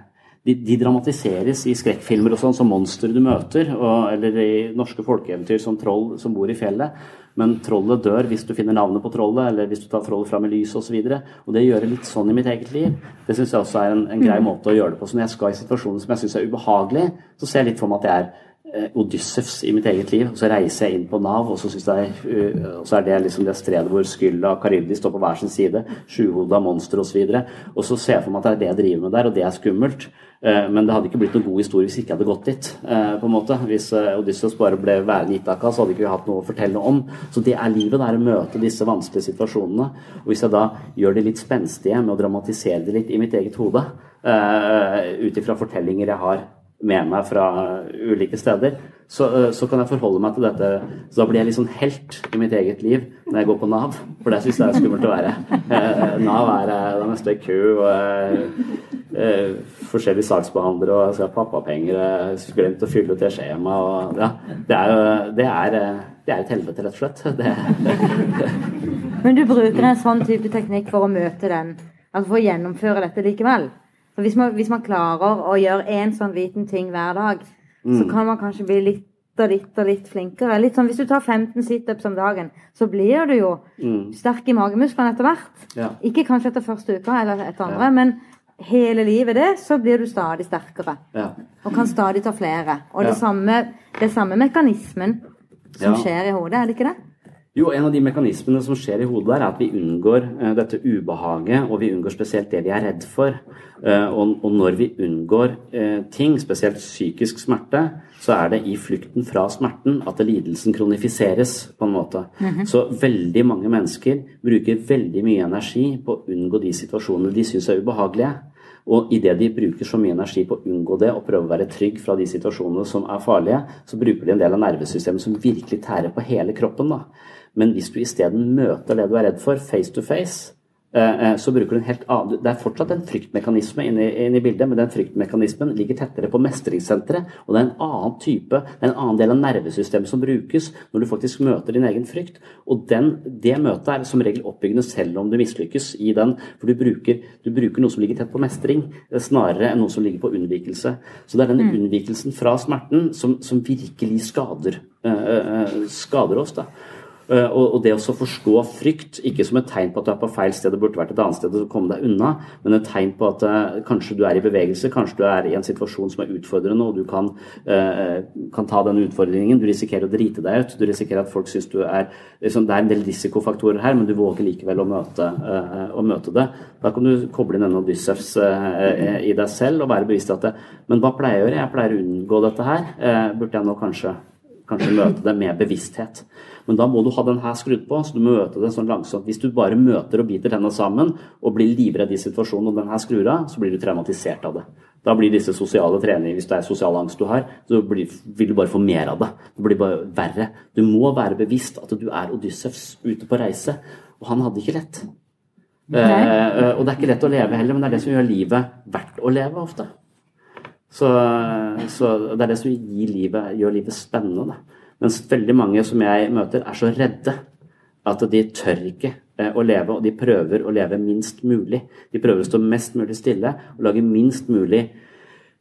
de, de dramatiseres i skrekkfilmer og sånn, som monstre du møter, og, eller i norske folkeeventyr som troll som bor i fjellet. Men trollet dør hvis du finner navnet på trollet, eller hvis du tar trollet fram i lyset osv. Og, så og det gjør det litt sånn i mitt eget liv. Det syns jeg også er en, en grei måte å gjøre det på. Så når jeg skal i situasjoner som jeg syns er ubehagelig, så ser jeg litt for meg at jeg er Odyssevs i mitt eget liv. og Så reiser jeg inn på Nav, og så, jeg, uh, og så er det liksom det stedet hvor Skylla og Karibdi står på hver sin side. Sjuhoda monster osv. Og, så og så ser jeg for meg at det er det jeg driver med der, og det er skummelt. Eh, Men det hadde ikke blitt noen god historie hvis jeg ikke hadde gått dit. eh, på en måte. Hvis eh, Odysseus bare ble værende i Itaka, så hadde ikke vi hatt noe å fortelle om. Så det er livet, det er å møte disse vanskelige situasjonene. Og hvis jeg da gjør det litt spenstige med å dramatisere det litt i mitt eget hode, ut ifra fortellinger jeg har med meg fra ulike steder, så, eh, så kan jeg forholde meg til dette. Så da blir jeg litt sånn helt i mitt eget liv når jeg går på Nav, for det syns jeg er skummelt å være. Eh, Nav er den det meste i kø, og eh, eh, forskjellige saksbehandlere, og jeg skal ha pappapenger, jeg glemt å fylle ut det skjemaet, ja. Det det eh, det er et helvete, rett og slett. Det, Men du bruker en sånn type teknikk for å møte den, altså for å gjennomføre dette likevel. Så hvis man, hvis man klarer å gjøre én sånn liten ting hver dag, så Mm. kan man kanskje bli litt og litt og litt flinkere. Litt sånn, Hvis du tar 15 situps om dagen, så blir du jo Mm. sterk i magemusklene etter hvert. Ja. Ikke kanskje etter første uka eller etter andre, Ja. men hele livet det, så blir du stadig sterkere. ja. Og kan stadig ta flere. Og det samme, det samme mekanismen som skjer i hodet, er det ikke det? Jo, en av de mekanismene som skjer i hodet der, er at vi unngår eh, dette ubehaget, og vi unngår spesielt det vi er redd for. Eh, og, og når vi unngår eh, ting, spesielt psykisk smerte, så er det i flukten fra smerten at lidelsen kronifiseres, på en måte. Mhm. Så veldig mange mennesker bruker veldig mye energi på å unngå de situasjonene de syns er ubehagelige. Og idet de bruker så mye energi på å unngå det og prøve å være trygg fra de situasjonene som er farlige, så bruker de en del av nervesystemet som virkelig tærer på hele kroppen. da. Men hvis du isteden møter det du er redd for, face to face, eh, eh, så bruker du en helt annen Det er fortsatt en fryktmekanisme inne, i- inne i bildet, men den fryktmekanismen ligger tettere på mestringssenteret. Og det er en annen type, det er en annen del av nervesystemet som brukes når du faktisk møter din egen frykt. Og den, det møtet er som regel oppbyggende selv om du mislykkes i den. For du bruker, du bruker noe som ligger tett på mestring, eh, snarere enn noe som ligger på unnvikelse. Så det er den unnvikelsen fra smerten som, som virkelig skader, øh, øh, skader oss. da. Eh, Og, det å forstå frykt, ikke som et tegn på at du er på feil sted og burde vært et annet sted og komme deg unna, men et tegn på at eh, kanskje du er i bevegelse, kanskje du er i en situasjon som er utfordrende, og du kan, eh, kan ta den utfordringen. Du risikerer å drite deg ut. Du risikerer at folk syns du er liksom, Det er en del risikofaktorer her, men du våger likevel å møte, å møte det. Da kan du koble inn denne Odyssevs i deg selv og være bevisst at det, Men hva pleier jeg å gjøre? Jeg pleier å unngå dette her. Burde jeg nå kanskje kanskje møte det med bevissthet. Men da må du ha den her skrudd på, så du møter den sånn langsomt. Hvis du bare møter og biter tennene sammen og blir livredd i situasjonen og den her skrur av, så blir du traumatisert av det. Da blir disse sosiale treningene, hvis det er sosial angst du har, så blir, vil du bare få mer av det. Det blir bare verre. Du må være bevisst at du er Odyssevs ute på reise, og han hadde ikke lett. Eh, og det er ikke lett å leve heller, men det er det som gjør livet verdt å leve ofte. Så, så det er det som livet, gjør livet spennende. Da. Mens veldig mange som jeg møter, er så redde at de tør ikke eh, å leve, og de prøver å leve minst mulig. De prøver å stå mest mulig stille og lage minst mulig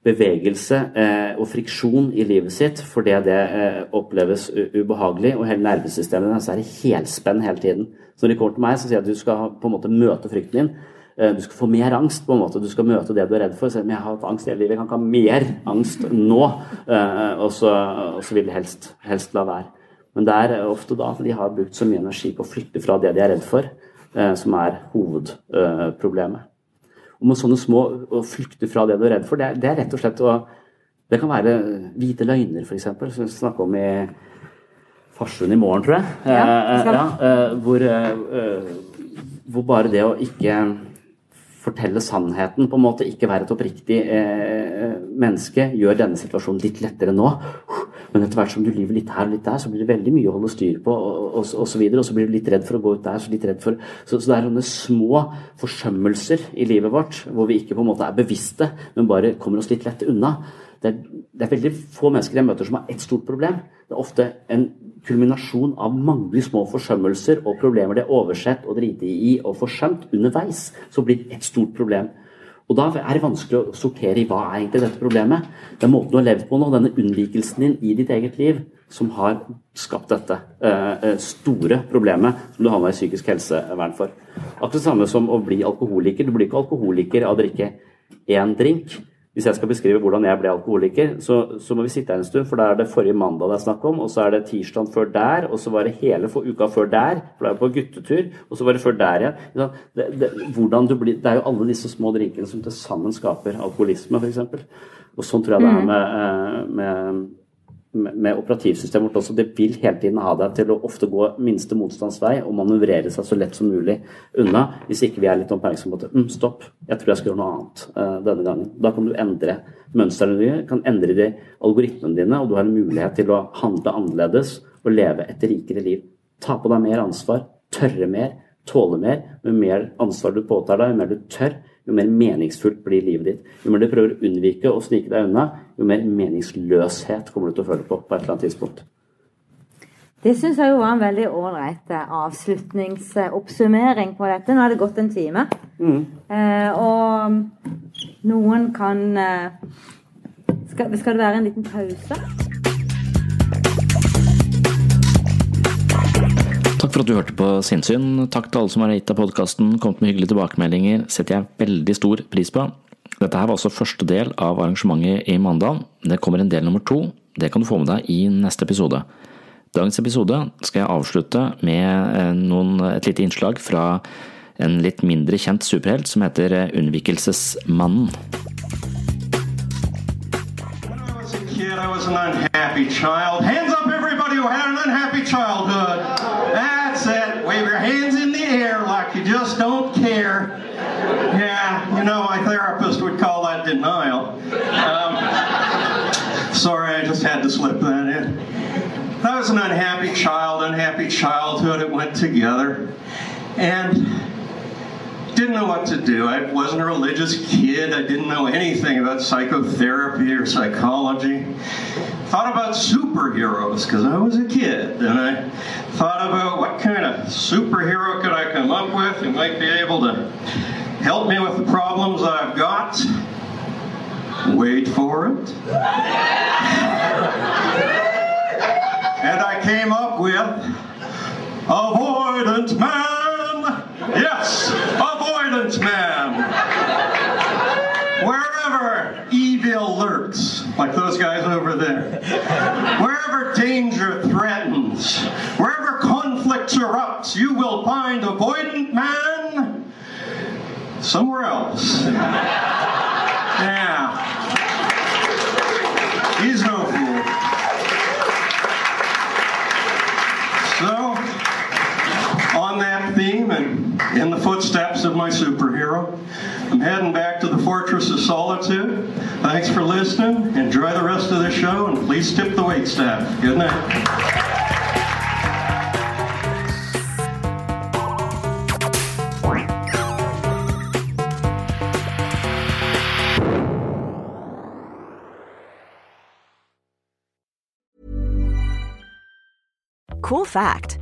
bevegelse eh, og friksjon i livet sitt fordi det eh, oppleves ubehagelig, og hele nervesystemet deres er i helspenn hele tiden. Så når de kommer til meg, så sier jeg at du skal på en måte møte frykten din. Eh, du skal få mer angst. på en måte, Du skal møte det du er redd for. Selv om jeg har hatt angst hele livet, jeg kan ikke ha mer angst nå. Eh, og, så, og så vil de helst, helst la være. Men det er ofte da at de har brukt så mye energi på å flytte fra det de er redd for, eh, som er hovedproblemet Og med sånne små å flykte fra det du er redd for, det er, det er rett og slett å Det kan være hvite løgner, f.eks., som vi snakker om i Farsund i morgen, tror jeg. Ja, ja, hvor, hvor bare det å ikke fortelle sannheten, på en måte, ikke være et oppriktig eh, menneske, gjør denne situasjonen litt lettere nå. Men etter hvert som du lever litt her og litt der, så blir det veldig mye å holde styr på, og, og, og, så videre, og så blir du litt redd for å gå ut der, så litt redd for Så, så det er sånne små forsømmelser i livet vårt hvor vi ikke på en måte er bevisste, men bare kommer oss litt lett unna. Det er, det er veldig få mennesker jeg møter som har ett stort problem. Det er ofte en kulminasjon av mange små forsømmelser og problemer det er oversett og driti i og forsømt underveis, så blir det et stort problem. Og Da er det vanskelig å sortere i hva er egentlig dette problemet. Det er måten du har levd på nå, denne unnvikelsen din i ditt eget liv, som har skapt dette eh, store problemet som du havna i psykisk helsevern for. Akkurat det samme som å bli alkoholiker. Du blir ikke alkoholiker av å drikke én drink. Hvis jeg skal beskrive hvordan jeg ble alkoholiker, så, så, må vi sitte her en stund. For da er det forrige mandag det er snakk om, og så er det tirsdag før der, og så var det hele for uka før der, for da er jeg på guttetur, og så var det før der igjen. Det, det, det, blir, det, er jo alle disse små drinkene som til sammen skaper alkoholisme, f.eks. Og sånn tror jeg det er mm. med, eh, med med operativsystemet vårt også, det vil hele tiden ha deg til å ofte gå minste motstandsvei og manøvrere seg så lett som mulig unna, hvis ikke vi er litt oppmerksomme på at mm, stopp, jeg tror jeg skal gjøre noe annet uh, denne gangen. Da kan du endre mønstrene dine, kan endre de algoritmene dine, og du har en mulighet til å handle annerledes og leve et rikere liv. Ta på deg mer ansvar, tørre mer, tåle mer. Jo mer ansvar du påtar deg, jo mer du tør, jo mer meningsfullt blir livet ditt. Jo mer du prøver å unnvike og snike deg unna, jo mer meningsløshet kommer du til å føle på på et eller annet tidspunkt. Det syns jeg jo var en veldig ålreit eh, avslutningsoppsummering på dette. Nå har det gått en time. Mm. Eh, og noen kan eh, skal, skal det være en liten pause? Takk for at du hørte på Sinnsyn. Takk til alle som har gitt av podkasten, kommet med hyggelige tilbakemeldinger. setter jeg veldig stor pris på. Dette her var også første del av arrangementet i Mandal. Det kommer en del nummer to. Det kan du få med deg i neste episode. Dagens episode skal jeg avslutte med eh, noen, et lite innslag fra en litt mindre kjent superhelt som heter Unnvikelsesmannen. Child. Hands up, everybody who had an unhappy childhood. Wave your hands in the air like you just don't care. Yeah, you know, my therapist would call that denial. Um, sorry, I just had to slip that in. I was an unhappy child, unhappy childhood. It went together. And didn't know what to do. I wasn't a religious kid. I didn't know anything about psychotherapy or psychology. Thought about superheroes because I was a kid, and I thought about what kind of superhero could I come up with who might be able to help me with the problems I've got. Wait for it. and I came up with Avoidant Man. Yes, Avoidance Man. Wherever evil lurks, like those guys over there, wherever danger threatens, wherever conflict erupts, you will find Avoidant Man somewhere else. Yeah. He's no fool. So, on that theme and in the footsteps of my superhero. I'm heading back to the Fortress of Solitude. Thanks for listening. Enjoy the rest of the show please tip the wait staff. Good night. Cool fact